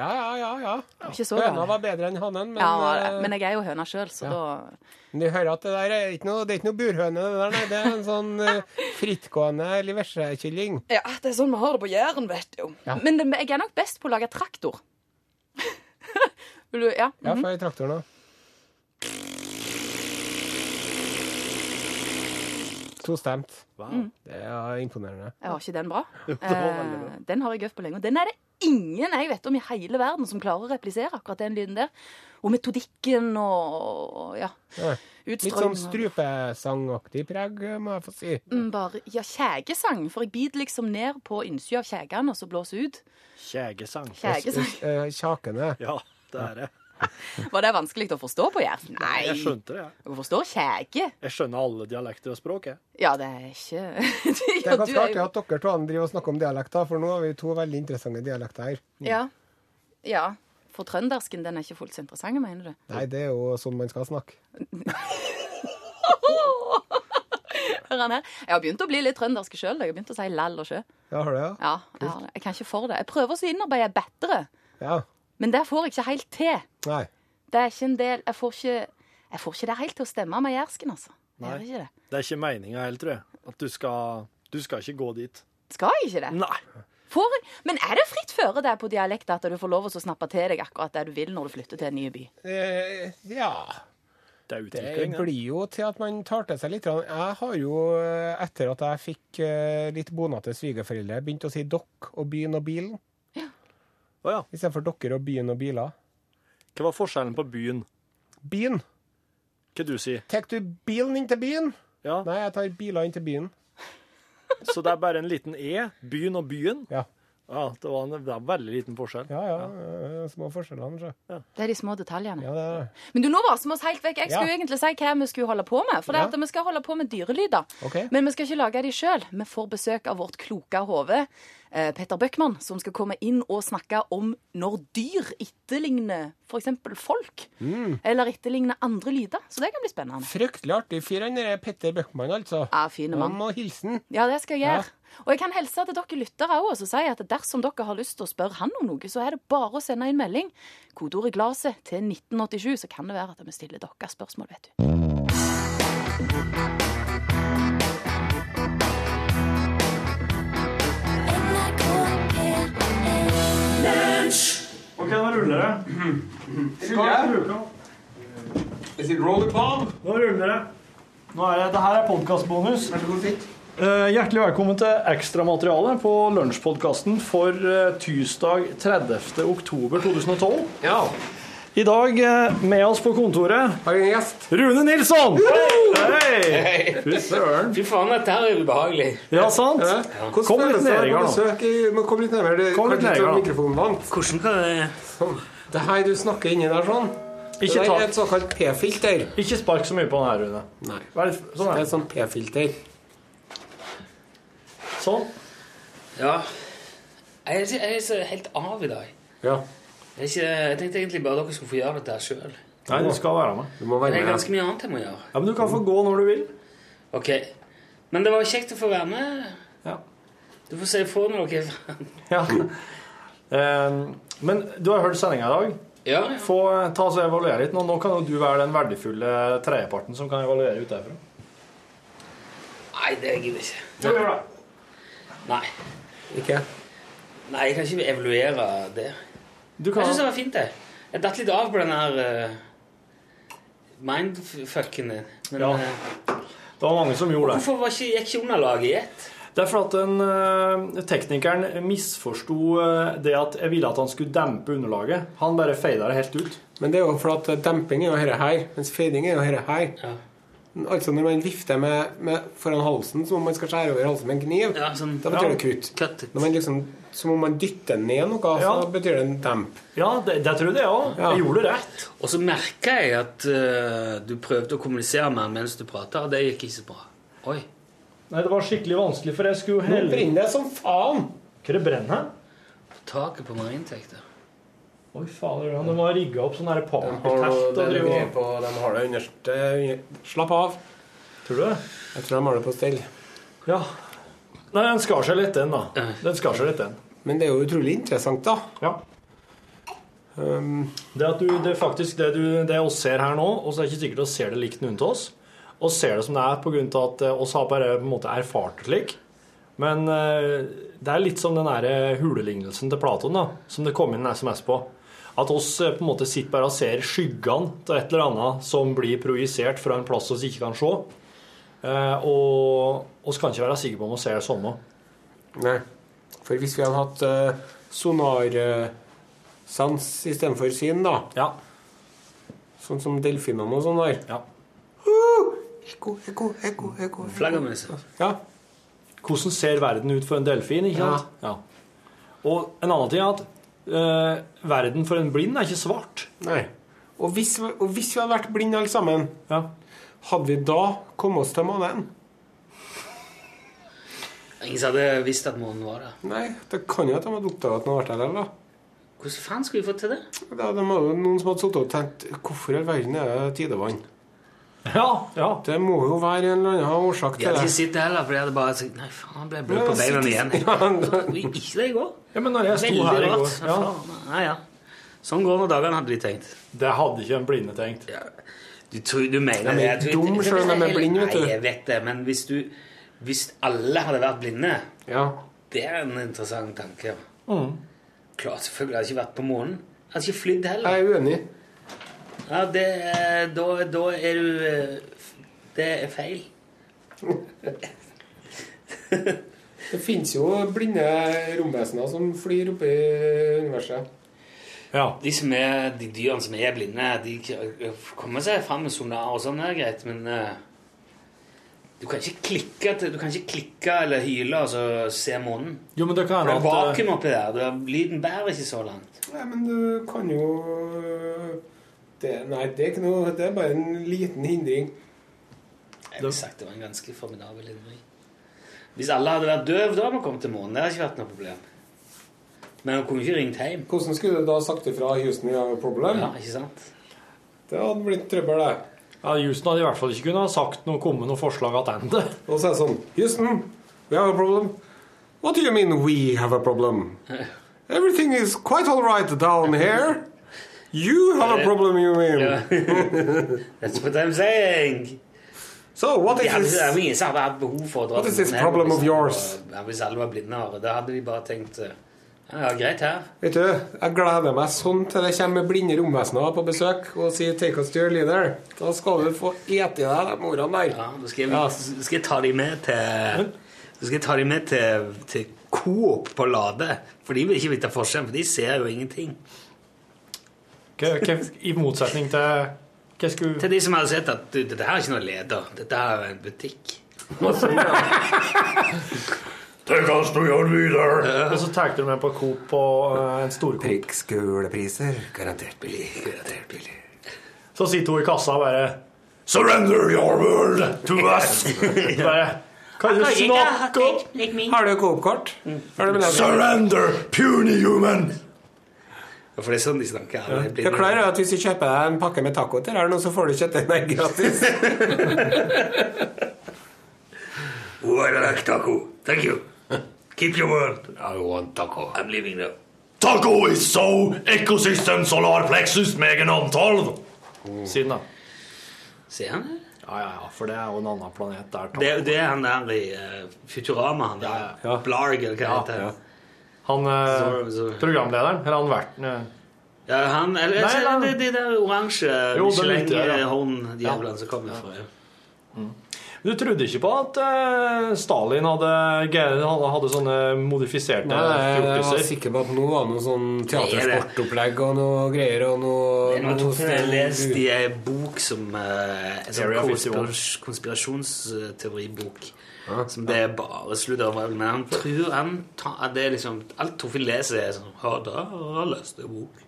Ja, ja, ja. ja. Ikke så Høna var bedre enn hannen, men, Ja, eh, men jeg er jo høna sjøl, så Ja. da du hører at det der er ikke noe, det er ikke noe burhøne, det der, nei. Det er en sånn eh, frittgående liversekylling. Ja, det er sånn vi har det på Jæren, vet du. Ja. Men det, jeg er nok best på å lage traktor. Vil du Ja. Ja, få i traktoren òg. Tostemt. Mm. Det er imponerende. Ja, Var ikke den bra? Jo, bra. Eh, den har jeg øvd på lenge. Og den er det ingen jeg vet om i hele verden som klarer å replisere akkurat den lyden der. Og metodikken og ja. Ja. Litt sånn strupesangaktig preg, må jeg få si. Mm, bare, ja, kjegesang. For jeg biter liksom ned på innsida av kjegene og så blåser ut. Kjegesang. Eh, Kjakene. Ja, det er det. Var det vanskelig å forstå på Jæren? Nei. Jeg skjønte det. jeg. Du forstår kjege? Jeg skjønner alle dialekter og språk. jeg. Ja, det er ikke Det er ganske artig at dere to driver og snakker om dialekter, for nå har vi to veldig interessante dialekter her. Ja. ja. For trøndersken, den er ikke fullt så interessant, mener du? Nei, det er jo sånn man skal snakke. Hør han her. Jeg har begynt å bli litt trøndersk sjøl. Jeg har begynt å si lall og sjø. Ja, har du det? Ja, jeg, har det. jeg kan ikke for det. Jeg prøver å innarbeide bedre, Ja. Men det får jeg ikke helt til. Nei. Det er ikke en del Jeg får ikke, jeg får ikke det helt til å stemme med jersken, altså. Nei. Det er ikke det. Det er ikke meninga helt, tror jeg. At du skal, du skal ikke gå dit. Skal jeg ikke det? Nei. Får? Men er det fritt føre der på dialekt at du får lov å snappe til deg akkurat det du vil når du flytter til en ny by? Eh, ja. Det er Det blir jo til at man tar til seg litt. Jeg har jo, eh, etter at jeg fikk litt litt til svigerforeldre, begynt å si dokk og byen og bilen. Å ja. Istedenfor dere og byen og biler. Hva var forskjellen på byen? Byen. Hva du sier? Tar du bilen inn til byen? Ja, Nei, jeg tar biler inn til byen. Så det er bare en liten E? Byen og byen? Ja. Ja, det var en det er veldig liten forskjell. Ja, ja. ja. Små forskjellene, så. Det er de små detaljene. Ja, det er det. Men du, nå vaser vi oss helt vekk. Jeg skulle Ja. egentlig si hva vi skulle holde på med. For det er at vi skal holde på med dyrelyder. Okay. Men vi skal ikke lage de sjøl. Vi får besøk av vårt kloke hode, eh, Petter Bøckmann, som skal komme inn og snakke om når dyr etterligner f.eks. folk. Eller etterligner andre lyder. Så det kan bli spennende. Fryktelig artig fyr, han der Petter Bøckmann, altså. Ja, fine Han mann. må hilsen. Ja, det skal jeg Ja. gjøre. Og jeg kan hilse til dere lyttere òg og så si at dersom dere har lyst til å spørre han om noe, så er det bare å sende inn melding. Kodeordet 'glaset' til 1987, så kan det være at vi stiller dere spørsmål, vet du. OK, nå ruller det. Is it roll club? Nå ruller det. Nå er det, det her er podkastbonus. Eh, hjertelig velkommen til ekstramateriale på lunsjpodkasten for eh, tirsdag 30. oktober 2012. Ja. I dag eh, med oss på kontoret Har vi en gjest? Rune Nilsson! Hei! Fy søren. Fy faen, dette her er ubehagelig. Ja, sant? Ja. Kom litt nærmere, da. Kom litt nærmere. Kom litt nærmere. mikrofonen vant. Hvordan kan det Sånn. Det her du snakker inni der sånn. Ikke, det er et såkalt P-filter. ikke spark så mye på den her, Rune. Nei. Sånn Det er et sånt P-filter. Sånn. Ja. Jeg er, jeg er så helt av i dag. Ja. Jeg, ikke, jeg tenkte egentlig bare dere skulle få gjøre dette sjøl. Nei, du skal være med. Du må Det er ganske mye annet jeg må gjøre. Ja, Men du kan få gå når du vil. Ok. Men det var kjekt å få være med. Ja. Du får si ifra når dere er ferdig. Ja. Eh, men du har hørt sendinga i dag. Ja, ja. Få eh, ta og evaluere litt. Nå, nå kan jo du være den verdifulle tredjeparten som kan evaluere ut derfra. Nei, det gidder jeg ikke. Ja. Nei. Ikke? Nei, jeg kan ikke evaluere det. Du Jeg kan syns det var fint, det. Jeg datt litt av på den her uh, mindfucken din. Men Ja. eh, Det var mange som gjorde det. hvorfor var ikke, gikk ikke underlaget i ett? Det er for at den, eh, teknikeren misforsto eh, det at jeg ville at han skulle dempe underlaget. Han bare feida det helt ut. Men det er jo for at demping er jo dette her, mens fading er jo dette her. Ja. Altså når man vifter med, med foran halsen som om man skal skjære over halsen med en kniv, Ja, sånn da betyr det kutt. cut. Når man liksom, som om man dytter ned noe, så betyr det en demp. Ja, det, det tror jeg òg. Ja. Jeg gjorde det rett. Og så merka jeg at uh, du prøvde å kommunisere med han mens du prata, og det gikk ikke så bra. Oi. Nei, det var skikkelig vanskelig, for jeg skulle Nå helle brenner det som faen! Hva det brenner? Taket på marinntekter. Oi, fader. De har rigga opp sånn der De de har det underste Slapp av. Tror du det? Jeg tror de har det på stell. Ja. Nei, den skar seg litt, den, da. Den skar seg litt, den. Men det er jo utrolig interessant, da. Ja. Um, Det at du, det er faktisk det, du, det oss ser her nå, og så er det ikke sikkert vi ser det likt noen av oss. Og ser det som det er av at eh, oss har bare på en måte erfart det slik. Men eh, det er litt som den der eh, hulelignelsen til Platon da, som det kom inn en SMS på. At oss eh, på en måte sitter bare og ser skyggene til et eller annet som blir projisert fra en plass vi ikke kan se. Eh, og oss kan ikke være sikre på om vi ser det samme. Nei. For hvis vi hadde hatt uh, sonarsans istedenfor syn, da Ja. Sånn som delfinene og sånn har. Ja. Uh, ekko, ekko, ekko, ekko. Flaggermus. Ja. Hvordan ser verden ut for en delfin? ikke sant? Ja. Og en annen ting er at eh, verden for en blind er ikke svart. Nei. Og hvis, og hvis vi hadde vært blinde alle sammen, Ja. hadde vi da kommet oss til månen? Ingen som hadde visst at månen var der. Nei, det kan jo at de hadde oppdaga at den hadde vært der. da. Hvordan faen skulle vi fått til det? Da det hadde jo noen som hadde sittet og tenkt Hvorfor i all verden er det tidevann? Ja, ja. Det må jo være en eller annen årsak til Jeg hadde det. ikke sittet heller, for jeg hadde bare sagt Nei, faen, han ble jeg Ja, på beina igjen. Ikke det i går. Ja, men når jeg sto her i går ja, Nei, ja. Sånn går når dagene, hadde de tenkt. Det hadde ikke en blinde tenkt. Du, tror, du mener De er det? Jeg er dum jeg- selv om de er blinde, vet du. Nei, jeg vet det, men hvis du Hvis alle hadde vært blinde Ja. Det er en interessant tanke. Mm. Klart, selvfølgelig hadde jeg ikke vært på månen. Jeg hadde ikke flydd heller. Jeg er uenig. Ja, det, er- da, da er du eh, Det er feil. Det fins jo blinde romvesener som flyr oppe i universet. Ja. De, som er, de dyrene som er blinde, de kommer seg fram med sonar og sånn, det er greit, men eh, du kan ikke klikke, du kan ikke klikke eller hyle og så se månen. Jo, men det kan det er eh, vakuum oppi der. Lyden bærer ikke så langt. Nei, men du kan jo det, Nei, det er ikke noe Det er bare en liten hindring. Jeg ville sagt det var en ganske formidabel hindring. Hvis alle hadde vært døve, da hadde vi kommet til månen. Det hadde ikke vært noe problem. Men hun kunne ikke ringt hjem. Hvordan skulle du da sagt ifra Houston et problem? Ja, ikke sant? Det hadde blitt trøbbel, det. ja, Houston hadde i hvert fall ikke kunnet ha sagt noe, kommet noe forslag tilbake. Og så er det sånn Houston, we have a problem. What do you mean we have a problem? Everything is quite all right down here. You have a problem, you mean? That's what I'm saying. So, what is this? det er ingen som hadde behov for å dra What is this problem of yours? hvis alle var blindere, Da hadde de bare tenkt eh, Ja, ja greit her. Vet du, jeg gleder meg sånn til det kommer blinde romvesener på besøk og sier 'take us to your leader'. Da skal du få ete i deg de ordene der. Ja, da skal jeg, skal jeg ta de med til Da skal jeg ta de med til, til Coop på Lade. For de vil ikke vite forskjellen, for de ser jo ingenting. I motsetning til Hva skulle Til de som hadde sett at du, dette her er ikke noe leder, dette her er en butikk. Take us to your leader. Og så tar du med på Coop på uh, en storkopp. Prikkskolepriser. Garantert billig. Garantert billig. Så sitter hun i kassa og bare Surrender your world to us. bare, Kan du snakke om Har du Coop-kort? Har du med deg- Surrender, puny human. Ja, For det er sånn de snakker. Ja, er Du er klar at hvis du kjøper deg en pakke med taco til her nå, så får du kjøttdeig gratis? Oh, I like taco. Thank you. Keep your word. I want taco. I'm leaving now. Taco is so ecosystem solar plexus megen antall. Siden, da. Ser han det? Ja, ja, ja, for det er jo en annen planet der. Det, er- det er han der i uh, Futurama, han der. Ja. Blarg, eller hva Ja, det heter. Han eh, Så- så- programlederen, eller han verten eh, Ja, han, eller, Nei, nei. det, det der oransje jeg, ja. Som kommer fra ja. Du trodde ikke på at uh, Stalin hadde, hadde, sånne modifiserte fjortiser? jeg var sikker på at nå var noe sånn teatersportopplegg og noe greier og noe, Jeg har noe jeg lest i ei bok som uh, En sånn Area 51. Som det er bare sludder over. Men han tror han tar, at det er liksom Alt Torfinn leser, er sånn Ja, da har jeg lest en bok.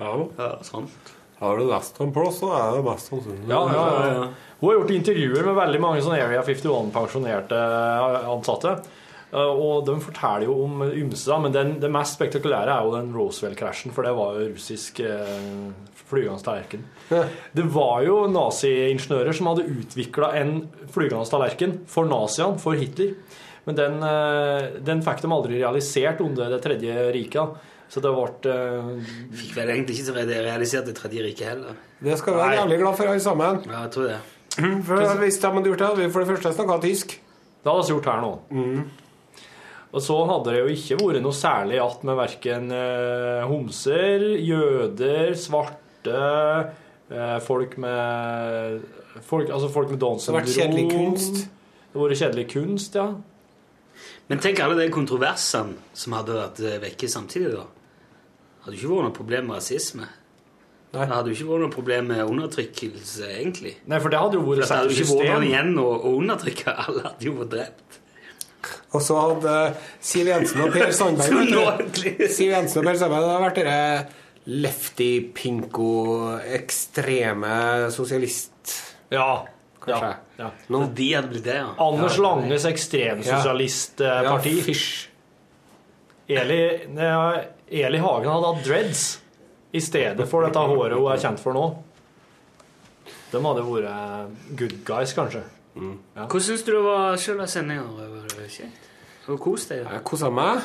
Ja. Ja, sant. Har du lest en plass, så er det mest sannsynlig. Ja, ja, ja, ja. Hun har gjort intervjuer med veldig mange sånne Area 51-pensjonerte ansatte. Eh, Og de forteller jo om ymse, men den, det mest spektakulære er jo den Roswell-krasjen, for det var jo russisk eh, flygende tallerken. Det var jo nazi-ingeniører som hadde utvikla en flygende tallerken for naziene, for Hitler. Men den, eh, den fikk de aldri realisert under Det tredje riket. Så det ble eh, Fikk vel egentlig ikke realisert det tredje riket heller. Det skal vi være jævlig glad for, alle sammen. Ja, jeg tror det. For Hvis de hadde gjort det, hadde vi for det første snakka tysk. Det hadde vi gjort her nå. Og så hadde det jo ikke vært noe særlig igjen med verken eh, homser, jøder, svarte, eh, folk med folk, Altså folk med Downs Det har vært kjedelig kunst. Det har vært kjedelig kunst, ja. Men tenk alle de kontroversene som hadde vært eh, vekke samtidig, da. Hadde jo ikke vært noe problem med rasisme. Det hadde jo ikke vært noe problem med undertrykkelse, egentlig. Nei, for det hadde jo vært satt i system. det hadde jo ikke vært igjen å, å undertrykke. Alle hadde jo vært drept. Og så hadde Siv Jensen og Per Sandberg. Siv Jensen og Per Sandberg hadde vært dere lefty, pinko, ekstreme sosialist... Ja. Kanskje. ja. Nå, De hadde blitt det, ja. Anders Ja. Langes ekstremsosialistparti. Ja, fysj. Eli, Eli Hagen hadde hatt dreads i stedet for dette håret hun er kjent for nå. De hadde vært good guys, kanskje. Ja. Hvordan syns du det var sjøl av sendinga? Var det kjekt? Har kos deg? Jeg kosa meg.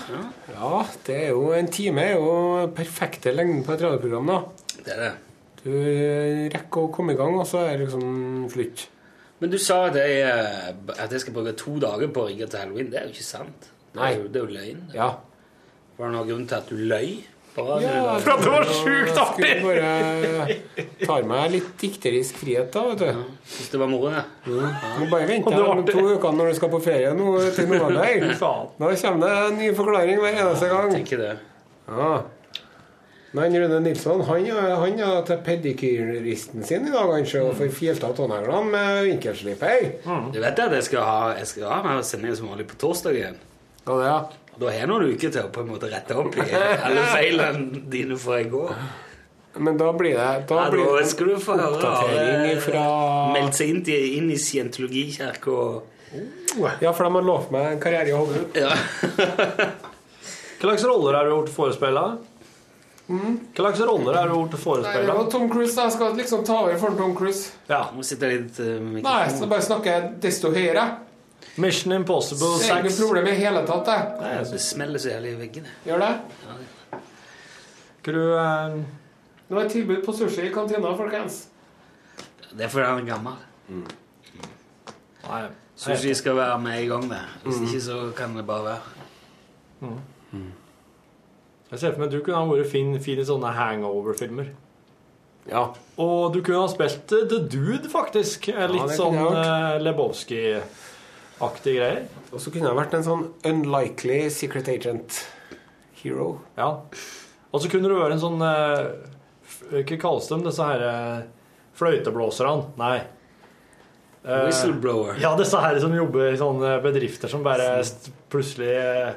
Ja, det er jo en time er jo perfekte lengden på et radioprogram, da. Det er det. Du rekker å komme i gang, og så er det liksom slutt. Men du sa at jeg, eh, at jeg skal bruke to dager på å rigge til halloween. Det er jo ikke sant. Det er jo, det er jo løgn. Ja. Var det noen grunn til at du løy? På radioen Ja. For at det var sjukt artig! Skulle bare tar meg litt dikterisk frihet, da, vet du. Syns det var moro, ja. Må bare vente Og om to uker når du skal på ferie nå til november. Da kommer det en ny forklaring hver eneste gang. Tenker det. Ja. Men Rune Nilsson han, han er til pedikyristen sin i dag, kanskje, og får filt av tåneglene med vinkelsliper. Du vet at jeg skal ha, jeg skal ha mer sending som vanlig på torsdag igjen? Ja, det, ja. Da har noen uker til å på en måte rette opp i alle feilene dine fra i går. Men da blir det da Ja, blir da det skal du få oppdatering fra Meldt seg inn, til, inn i scientologikirka og Ja, for de har lovt meg en karriere i Hollywood. ja. Hva slags roller har du gjort forespeila? Mm. Hva slags roller har du gjort forespeila? Tom Cruise. da. Jeg skal liksom ta over for Tom Cruise. Ja. Må sitte litt uh, Nei, så bare snakker jeg desto høyere. Mission Impossible Det er ikke 6. noe problem i hele tatt, det. Nei, Det smeller så jævlig i veggene. Gjør det? Hva du eh, Nå er det tilbud på sushi i kantina, folkens. Det er fordi han er gammel. Nei. Sushi skal være med i gang det. Hvis ikke så kan det bare være. Jeg ser for meg at du kunne ha vært fin, fin i sånne hangover-filmer. Ja. Og du kunne ha spilt The Dude, faktisk. Litt ja, sånn uh, jeg Lebowski-aktig greier. Og så kunne jeg vært en sånn unlikely secret agent hero. Ja. Og så kunne du vært en sånn Ikke f- Hva kalles de, disse her eh, fløyteblåserne? Nei. Eh, Whistleblower. Ja, disse her som jobber i sånne bedrifter som bare plutselig eh,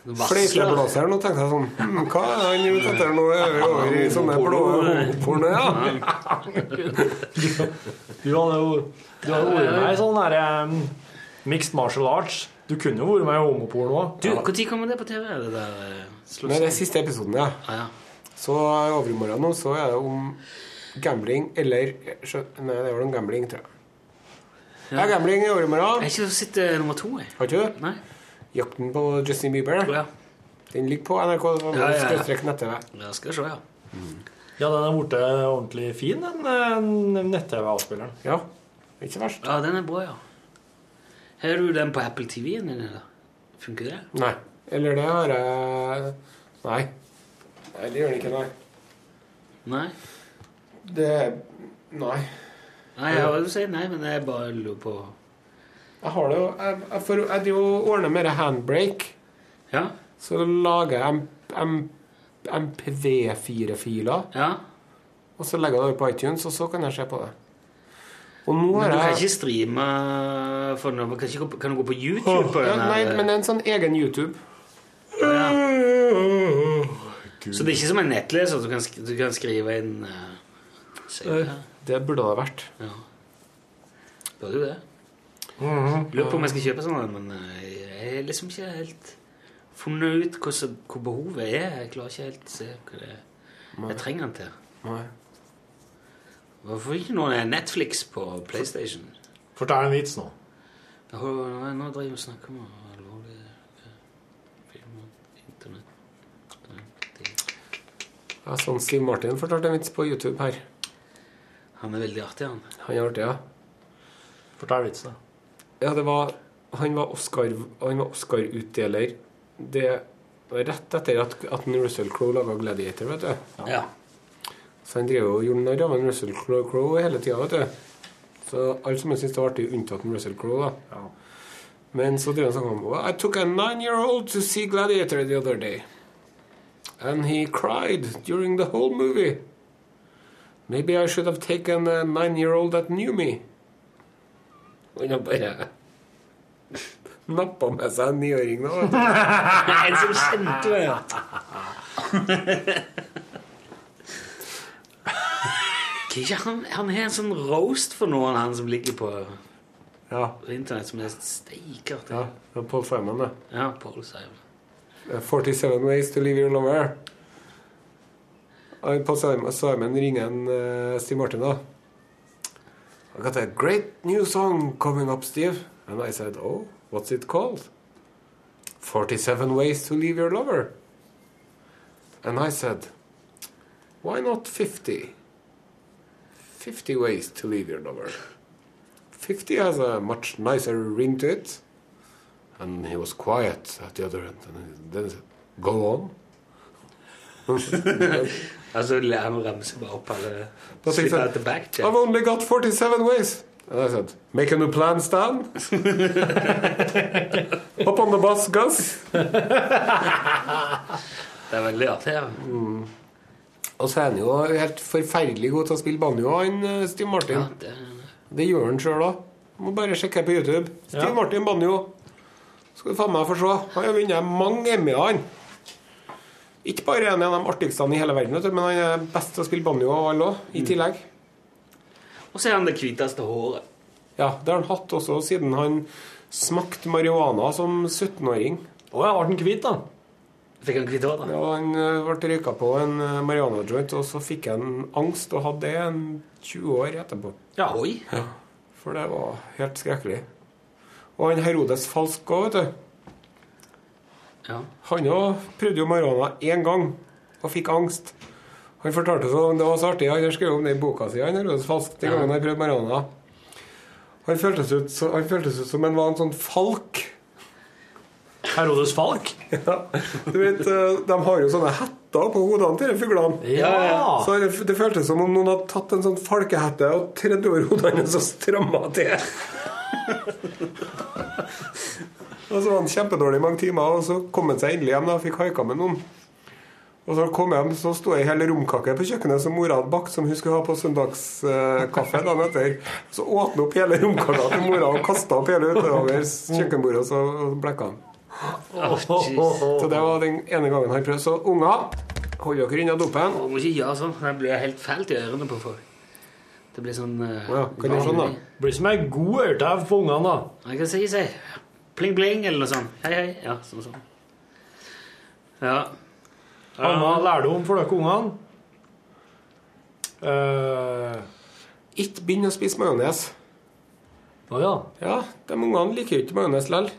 Fløyteblåseren. Og tenkte jeg sånn hm, Hva er han ute etter nå? Er vi over i sånne blå porno, Ja. Du hadde jo Du hadde vært med i sånn derre um, mixed martial arts. Du kunne jo vært med i homoporno òg. Du, Når kommer det på TV? Det der Nei, det er siste episoden, ja. Ah, ja. Så i overmorgen nå så er det om gambling eller skjø- Nei, det var om gambling, tror jeg. Ja, gambling i Jeg overmorgen. har ikke sett eh, nummer to, jeg. Har ikke du? Nei. Jakten på Justin Bieber. Ja. Den ligger på NRK. Ja, ja, ja. nett-TV. Jeg skal se, ja. Ja, den er blitt ordentlig fin, den eh, nett-TV-avspilleren. Ja. Ikke verst. Ja, den er bra, ja. Har du den på Apple TV-en din, eller? Funker det? Nei. Eller det har jeg Nei. Nei, det gjør den ikke, nei. Nei? Det Nei. Nei, jeg hører du sier nei, men jeg bare lurer på Jeg har det jo Jeg, jeg, får, jeg driver og ordner mer handbrake. Ja? Så lager jeg M- M- MPV4-filer, Ja? og så legger jeg det over på iTunes, og så kan jeg se på det. Men du kan ikke streame for noe? Kan, ikke kan du gå på YouTube på ja, Nei, men det er en sånn egen YouTube. Ja. Så det er ikke som en nettleser du kan, du kan skrive inn uh, Det burde det vært. Ja. Burde du det? Lurer på om jeg skal kjøpe sånn, men eh, jeg har liksom ikke helt funnet ut hva, hvor behovet er. Jeg klarer ikke helt å se hva det er jeg trenger den til. Nei. Hvorfor ikke noe Netflix på PlayStation? Fortell en vits nå. Nå, driver vi og snakker om alvorlig filmer film og internett. Ja, sånn Steve Martin fortalte en vits på YouTube her. Han er veldig artig, han. Han er artig, ja. Fortell vitsen, da. Ja, det var Han var Oscar-utdeler. Oscar Det var rett etter at, at Russell Crowe laga 'Gladiator', vet du. ja. Ja. Så han drev og gjorde narr av en Russell Crowe hele tida, vet du. Så alle som syntes det var artig, unntatt Russell Crowe, da. Men så drev han sånn om well, I took a nine-year-old to see Gladiator the other day. And he cried during the whole movie. Maybe I should have taken a nine-year-old that knew me. Og han bare nappa med seg en niåring nå. en som kjente meg, ja. Hva er ikke han, han har en sånn roast for noen, han som ligger på Ja. internett, som er steikert. Ja, det var Paul Simon, det. Ja, Paul Uh, 47 Ways to Leave Your Lover. Paul Simon, Simon ringer en uh, Steve Martin, da. I got a great new song coming up, Steve. And I said, oh, what's it called? 47 Ways to Leave Your Lover. And I said, why not 50? 50 ways to leave your lover. 50 has a much nicer ring to it. And he was quiet at the other end. And then he said, Go on. Altså, han ramser bare opp alle Slipper. I've only got 47 ways. And I said, Make a new plan, Stan. Hop on the bus, Gus. Det er veldig artig. Ja. Og så er han jo helt forferdelig god til å spille banjo, han Stiv Steve Martin. det, det gjør han sjøl òg. Må bare sjekke på YouTube. Steve Ja. Martin banjo. Skal du faen meg få se. Han har vunnet mange Emmy-er, han. Ikke bare en av de artigste i hele verden, men han er best til å spille banjo av alle òg, i tillegg. Og så er han det hviteste håret. Ja, det har han hatt også siden han smakte marihuana som 17-åring. Å ja, ble han hvit, da? Fikk han kvitt hår, da? Ja, han eh, ble røyka på en eh, marihuana-joint, og så fikk han angst og hadde det en 20 år etterpå. Ja. Oi. Ja, for det var helt skrekkelig. Og han Herodes Falsk òg, vet du. Ja. Han òg prøvde jo marihuana én gang og fikk angst. Han fortalte så, Det var så artig. Han har skrevet om det i boka si. Han Herodes Falsk, den gangen han prøvde marihuana. Han føltes ut, så, han føltes ut som han var en sånn falk. Herodes Falk? Ja, du vet, eh, De har jo sånne hetter på hodene til de fuglene. Ja. Så det, det føltes som om noen hadde tatt en sånn falkehette og tredd over hodene hans og stramma til. og så var han kjempedårlig i mange timer, og så kom han seg endelig hjem da, og fikk haika med noen. Og så kom jeg hjem, så sto jeg i hele romkake på kjøkkenet som mora hadde bakt, som hun skulle ha på søndagskaffe dagen etter. Så åt han opp hele romkaka til mora og kasta opp hele utover kjøkkenbordet, og så blekka han. Så det var den ene gangen han prøvde. Så unger, hold dere unna dopen. Du må ikke gjøre sånn. Det blir helt fælt i ørene på folk. Det blir sånn uh, Ja, kan gjøre sånn, da. Blir som ei god ørtev på ungene, da. Jeg kan si seg pling pling eller noe sånt. Hei, hei. Ja, sånn sånn. Ja. Anna lærdom for dere ungene. Uh, Ikke begynn å spise majones. Å ja. Ja, de ungene liker jo ikke majones likevel.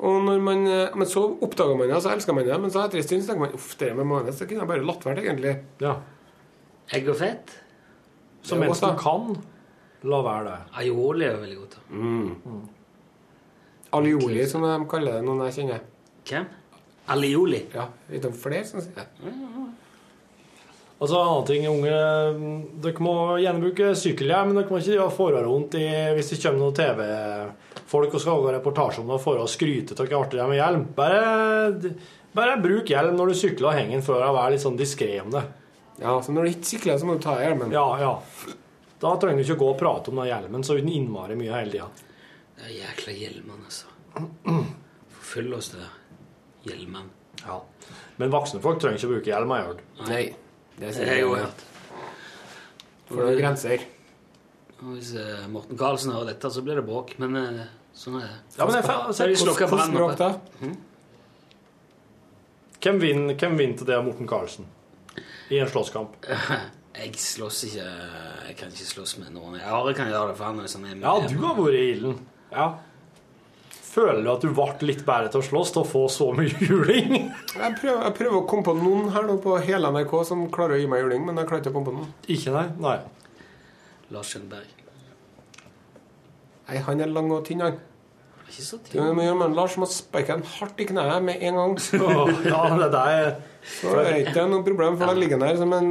Og når man, eh, men så oppdager man det, så elsker man det. Men så etter en stund så tenker man uff, det med majones det kunne jeg bare latt være, egentlig. ja. Egg og fett. Så Det mens du kan, la være det. Aioli er veldig godt. Mm. Mm. Alioli, som de kaller det, noen jeg kjenner. Hvem? Alioli. Ja, Vet du om flere som sier det? Og så en annen ting, unge Dere må gjerne bruke sykkelhjelm, men dere må ikke forhåret vondt i, hvis det kommer noen TV-folk og skal lage reportasje om det for å skryte av hvor artig det er med hjelm. Bare, bare bruk hjelm når du sykler og henger den før og vær litt sånn diskré om det. Ja, så når du ikke sykler, så må du ta av hjelmen. Ja, ja. Da trenger du ikke gå og prate om den hjelmen så uten innmari mye hele tida. Det er jækla hjelmene, altså. Forfølg oss der. Hjelmene. Ja. Men voksne folk trenger ikke å bruke hjelm, har jeg hørt. Nei. Det har jeg òg hørt. For det er grenser. Hvis eh, Morten Karlsen hører dette, så blir det bråk. Men eh, Sånn er det. Ja, men jeg får- Så de slukket Hvordan brannen bråk oppe. da? Hvem vinner, hvem vinner til det av Morten Karlsen? I en slåsskamp? Jeg slåss ikke Jeg kan ikke slåss med noen. Are kan gjøre det, for han er sånn Ja, du har vært i ilden. Ja. Føler du at du ble litt bedre til å slåss til å få så mye juling? Jeg prøver, jeg prøver å komme på noen her nå på hele NRK som klarer å gi meg juling, men jeg klarer ikke å komme på noen. Ikke nei? Nei. Lars Kjellberg. Nei, han er lang og tynn, han. Ikke så Du må gjøre med Lars må sparke en hardt i kneet med en gang. oh, ja, det der Så er det ikke noe problem, for da ligger han der som en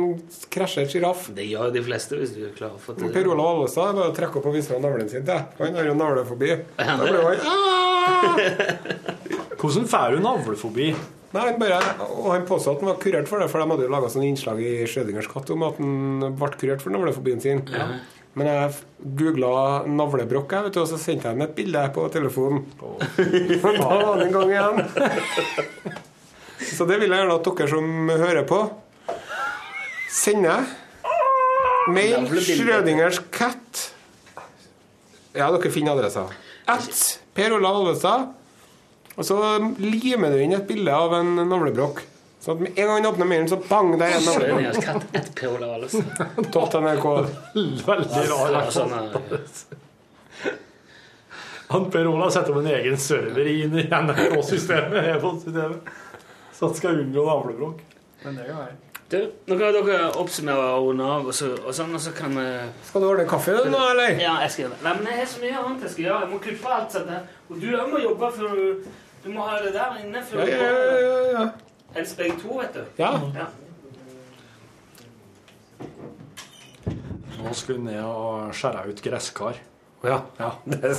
krasjet sjiraff. Det gjør de fleste hvis du er klar for det. Per Olav Alvestad er bare å trekke opp og vise fram navlen sin til. Han har jo navlefobi. Da blir han! Hvordan får du navlefobi? Nei, han bare, og han påstod at han var kurert for det, for de hadde jo laga sånn innslag i Schrødingers katt om at han ble kurert for navlefobien sin. Men jeg googla navlebrokk, vet du, og så sendte jeg ham et bilde på telefonen. Oh. da var han i gang igjen. Så det vil jeg gjerne at dere som hører på, sender mail. Schrødingers cat Ja, dere finner adressa. At Per Olav Alvestad. Og så limer du inn et bilde av en navlebrokk. Så at med en gang han åpner mailen, så bang, der er en navlebrokk. katt etter Per Olav Allestad. Topp NRK. Veldig rar. Sånn Han Per Olav setter opp en egen server inn i NRK-systemet. Så han skal unngå navlebråk. Men det kan være. Du, nå kan dere oppsummere og runde av, og, så, og sånn, og så kan vi Skal du ordne kaffe nå, eller? Ja, jeg skal gjøre det. Nei, men jeg har så mye annet jeg skal gjøre. Jeg må klippe alt sånt der. Og du òg må jobbe før du Du må ha det der inne før Ja, du ja, ja, ja, ja. Helst begge to, vet du. Ja. Ja. Nå skulle hun ned og skjære ut gresskar. Ja. Ja. Det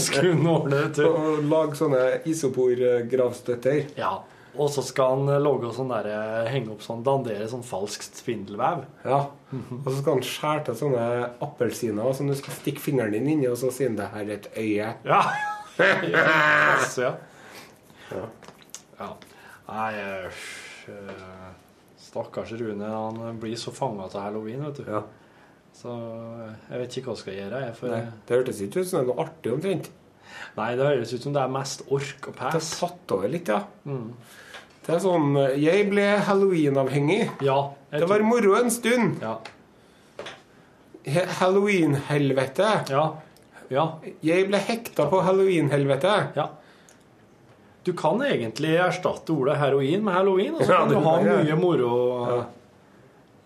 skulle hun ordne. Og lage sånne isoporgravstøtter. Ja. Og så skal han logge sånn der, henge opp sånn, dandere sånn falsk spindelvev. Ja. Og så skal han skjære til sånne appelsiner som du skal stikke fingeren din inni, og så sier han det her er et øye. Ja. Masse, ja. ja. Nei, øh, stakkars Rune. Han blir så fanga til halloween, vet du. Ja. Så jeg vet ikke hva jeg skal gjøre. Jeg, får... Nei, det hørtes ikke ut som det er noe artig omtrent. Nei, det høres ut som det er mest ork og Det er satt tatt over litt, ja. Mm. Det er sånn Jeg ble halloween-avhengig. Ja. Det var moro en stund. Ja. Halloween-helvete. Ja. ja. Jeg ble hekta på halloween-helvete. Ja. Du kan egentlig erstatte ordet heroin med halloween, og så kan du du ha mye moro Ja.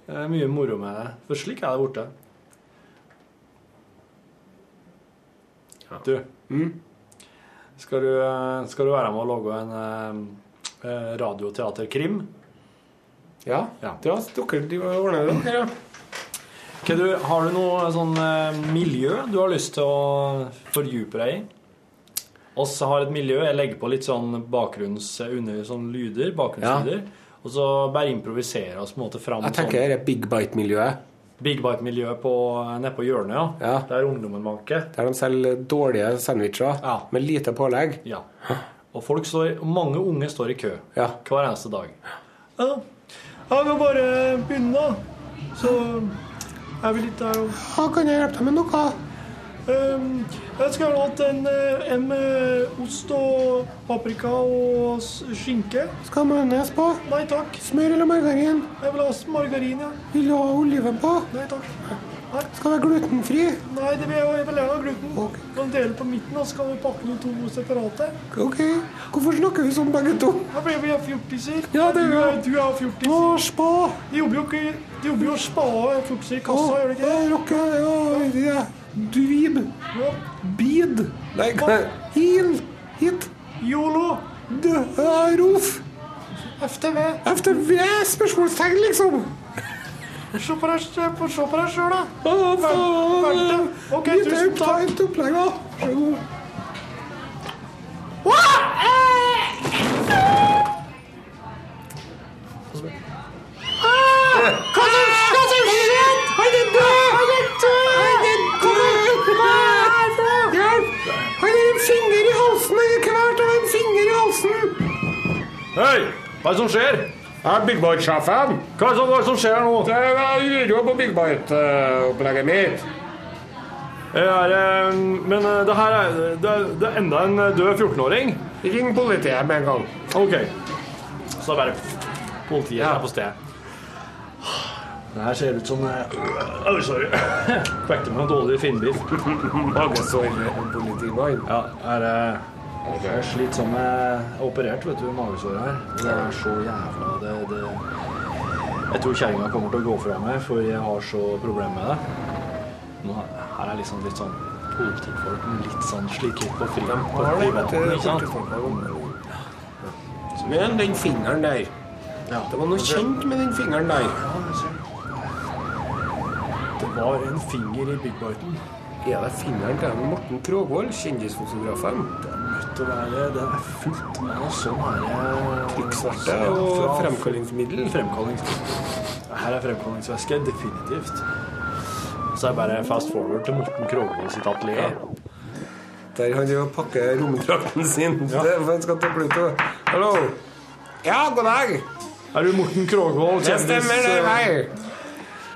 eh, Mye moro med det. For slik er det borte. Du, Mm. skal du, eh, skal du være med å lage en eh, eh, radioteaterkrim? Ja. Ja. ja dere de ordna det, dere. okay, du, har du noe sånn eh, miljø du har lyst til å fordype deg i? Oss har et miljø. Jeg legger på litt sånn bakgrunns... under sånn lyder, bakgrunnslyder. Og så bare improvisere oss på en måte fram Jeg tenker det er big bite-miljøet. sånn Big Bite-miljø på, nede på hjørnet, ja. Ja. Der ungdommen vanker. Der de selger dårlige sandwicher Ja. med lite pålegg. Ja. Og folk står, mange unge står i kø Ja. hver eneste dag. Ja, jeg kan bare begynne, da. Så er vi litt der og Ja, kan jeg hjelpe deg med noe? Ehm, Jeg skulle gjerne hatt en, eh, en med ost og paprika og skinke. Skal ha majones på? Nei takk. Smør eller margarin? Jeg vil ha margarin, ja. Vil du ha oliven på? Nei takk. Skal det være glutenfri? Nei, det vil jeg, jeg vil gjerne ha gluten. Okay. Kan dele på midten, og så kan vi pakke noen to separate. Ok. Hvorfor snakker vi sånn begge to? Ja, for vi er fjortiser. Ja, det gjør er er- du er fjortis. Å, spa! De jobber jo ikke De jobber jo og fjortiser i kassa, gjør de ikke det? Rocke, ja, ikke. Dweeb. Ja. Bid. Nei, hva? Heal. Hit. Yolo. Ja, Rof. FTV. FTV? Spørsmålstegn, liksom. Se på deg sjøl, da. Faen. Ok, tusen takk. opplegg, da. Finger i halsen! Hei! Hva er det som skjer? Jeg er Big Bite-sjefen. Hva er det som, er skjer nå? Det er uro på Big Bite-opplegget mitt. Er, men eh, det her er, det, er- det er enda en død 14-åring. Ring politiet med en gang. Ok. Så er bare politiet er på stedet. Det her ser ut som eh, Oi, sorry. Kvekte meg en dårlig finnbiff. Ja, er det jeg har slitt sånn med operert, vet du, magesår her. Det er så jævla det, det. Jeg tror kjerringa kommer til å gå fra meg, for jeg har så problemer med det. Nå, her er liksom litt sånn politifolk litt sånn slitt litt på fri på Har det, vet privaten, du, ikke sant? politifolk. Men den fingeren der Det var noe kjent med den fingeren der. Det var en finger i Big Biten. Er det fingeren til Morten Krogvold, kjendisfotografen? Det er nødt å være Det er fullt med noe sånn her Trykksverte og fremkallingsmiddel. Fremkallingsmiddel. Her er fremkallingsvæske, definitivt. Så er det bare fast forward til Morten Krogvold sitt atelier. Der han driver og pakker romdrakten sin. Det er for han skal til Pluto. Hallo? Ja, god dag. Er du Morten Krogvold, Det stemmer, det er meg.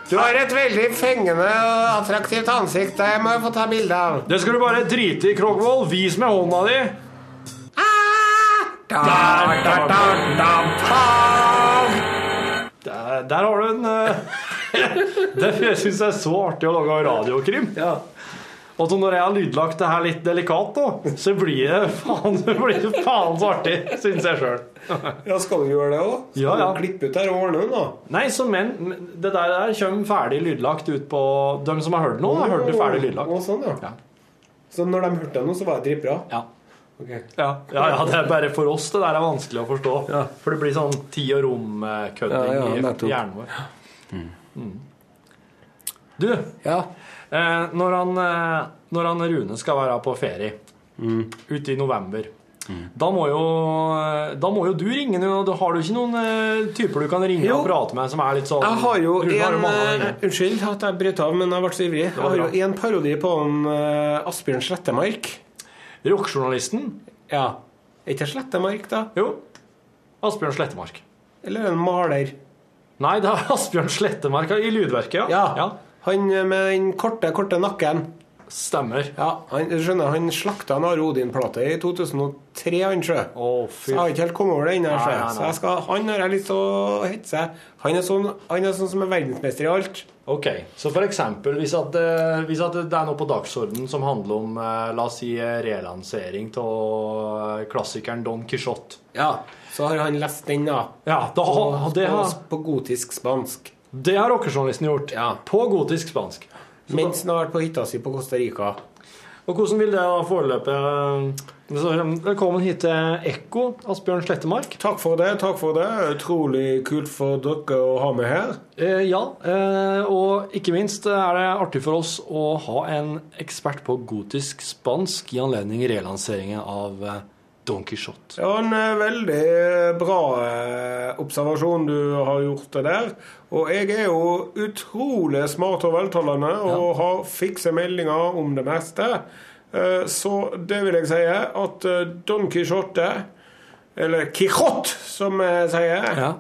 Du har et veldig fengende og attraktivt ansikt. Det må jeg få ta bilde av. Det skal du bare drite i, Krogvold. Vis med hånda di. Da, da, da, da, da. Der, der har du en uh, Det syns jeg er så artig å lage radiokrim. Og så når jeg har lydlagt det her litt delikat, da, så blir det faen, så blir faen så artig, syns jeg sjøl. Ja, skal du gjøre det òg? Skal Ja, ja. du klippe ut her og ordne den, da? Nei, så men det der, der kommer ferdig lydlagt ut på De som har hørt det nå, har hørt det ferdig lydlagt. Å, sånn, ja. Så når de hørte det nå, så var det dritbra? Ja. Okay. Ja, ja, ja, det er bare for oss det der er vanskelig å forstå. For det blir sånn tid og rom-kødding Ja, ja, i hjernen vår. Mm. Du, Ja. Eh, når, han, eh, når han Rune skal være på ferie ute i november da må, jo, eh, da må jo du ringe nå. Har du ikke noen typer du kan ringe Jo. og prate med som er litt sånn Jeg har jo Rune har en eh. Unnskyld at jeg brøt av, men jeg ble så ivrig. Jeg har jo en parodi på en eh, Asbjørn Slettemark. Rockjournalisten? Ja. Er ikke Slettemark, da? Jo. Asbjørn Slettemark. Eller en maler? Nei, det er Asbjørn Slettemark i Lydverket, ja. Ja. Han eh, med den korte, korte nakken. Stemmer. Ja, han, skjønner, han slakta en Are Odin-plate i 2003, han sjø. Oh. Jeg har ikke helt kommet over det ennå. Så jeg skal, han har jeg lyst til å hetse. Han er sånn, han er sånn som er verdensmester i alt. Ok, så for eksempel hvis, at, eh, hvis at det er noe på dagsordenen som handler om eh, la oss si relansering av klassikeren Don Quijote Ja, Så har han lest den, da. Ja, da, På, det, har, på gotisk spansk. Det har rockejournalisten gjort. Ja. På gotisk spansk. Mens han har vært på hytta si på Costa Rica. Og hvordan vil det da foreløpe eh, Velkommen hit til Ekko, Asbjørn Slettemark. Takk for det. takk for det. Utrolig kult for dere å ha med her. Eh, ja, eh, og ikke minst er det artig for oss å ha en ekspert på gotisk spansk i anledning relanseringen av eh, Don Quijote. Ja, En eh, veldig bra eh, observasjon du har gjort det der. Og jeg er jo utrolig smart og veltalende og har fikse meldinger om det meste. Eh, Så det vil jeg si at eh, Don Quijote, eller Quijote som jeg sier, Ja.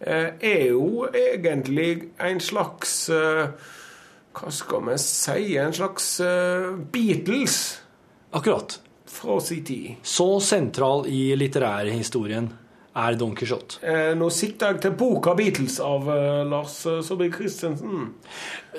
eh, er jo egentlig en slags eh, Hva skal vi si? En slags eh, Beatles Akkurat. Fra sin tid. Så sentral i litterærhistorien er Don Quijote. Eh, nå sikter jeg til boka 'Beatles' av eh, Lars eh, Saabye Christensen.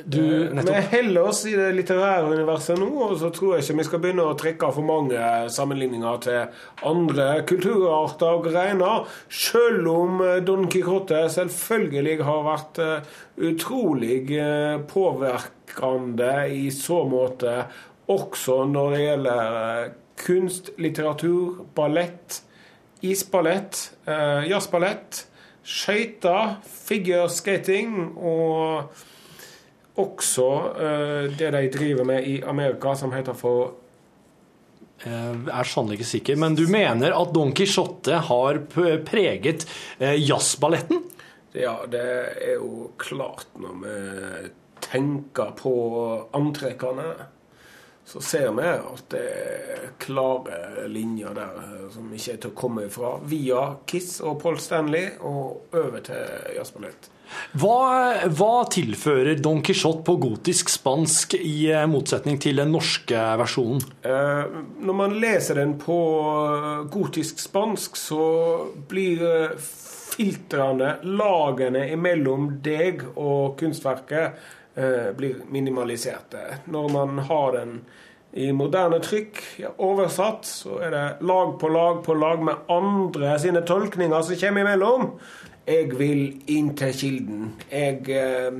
Du, Eh, vi heller oss i det litterære universet nå, og så tror jeg ikke vi skal begynne å trekke for mange sammenligninger til andre kulturarter og greiner, selv om eh, Don Quijote selvfølgelig har vært eh, utrolig eh, påvirkende i så måte, også når det gjelder eh, kunst, litteratur, ballett, isballett, eh, jazzballett, skøyter, figureskating og også eh, det de driver med i Amerika, som heter for Jeg er sannelig ikke sikker, men du mener at Don Quijote har preget eh, jazzballetten? Ja, det er jo klart når vi tenker på antrekkene så ser vi at det er klare linjer der eh, som ikke er til å komme ifra. Via Kiss og Paul Stanley og over til jazzballett. Hva, hva tilfører Don Quijote på gotisk spansk i eh, motsetning til den norske versjonen? Eh, når man leser den på eh, gotisk spansk, så blir filtrene, lagene imellom deg og kunstverket, blir minimaliserte. Når man har den i moderne trykk oversatt, så er det lag på lag på lag med andre sine tolkninger som kommer imellom. Jeg vil inn til kilden. Jeg eh,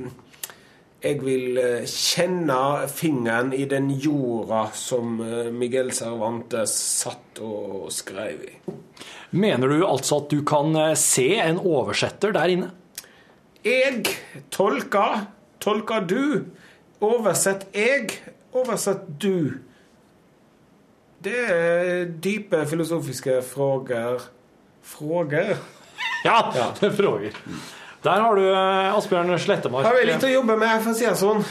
jeg vil eh, kjenne fingeren i den jorda som eh, Miguel Cervantes satt og skrev i. Mener du altså at du kan eh, se en oversetter der inne? Jeg tolker, tolker du. Oversett jeg, oversett du. Det er dype filosofiske fråger Frågor? Ja, det er frågor. Der har du eh, Asbjørn Slettemark. Har vi litt å jobbe med, for å si det sånn.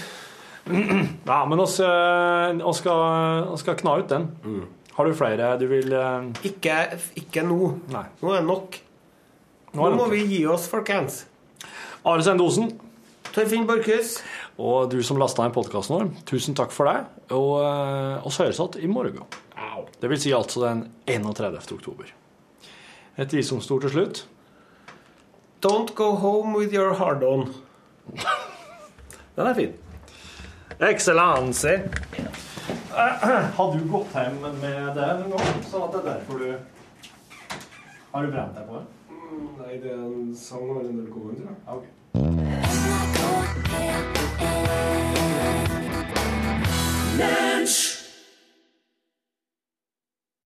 Ja, men oss, eh, oss skal, oss skal kna ut den. Har du flere du vil eh, Ikke, ikke nå. Nei. Nå er det nok. Nå Nå må vi gi oss, folkens. Are Sendosen. Torfinn Borchhus. Og du som lasta inn podkasten vår, tusen takk for det. Og eh, oss høres igjen i morgen. Det vil si altså den 31. oktober. Et visdomsord til slutt. Don't go home with your hard-on. Den er fin. Excellency. Har du gått hjem med det noen gang? Sånn at det er derfor du Har du brent deg på det? Nei, det er en sang av en NRK, tror jeg. Ok. Lunsj!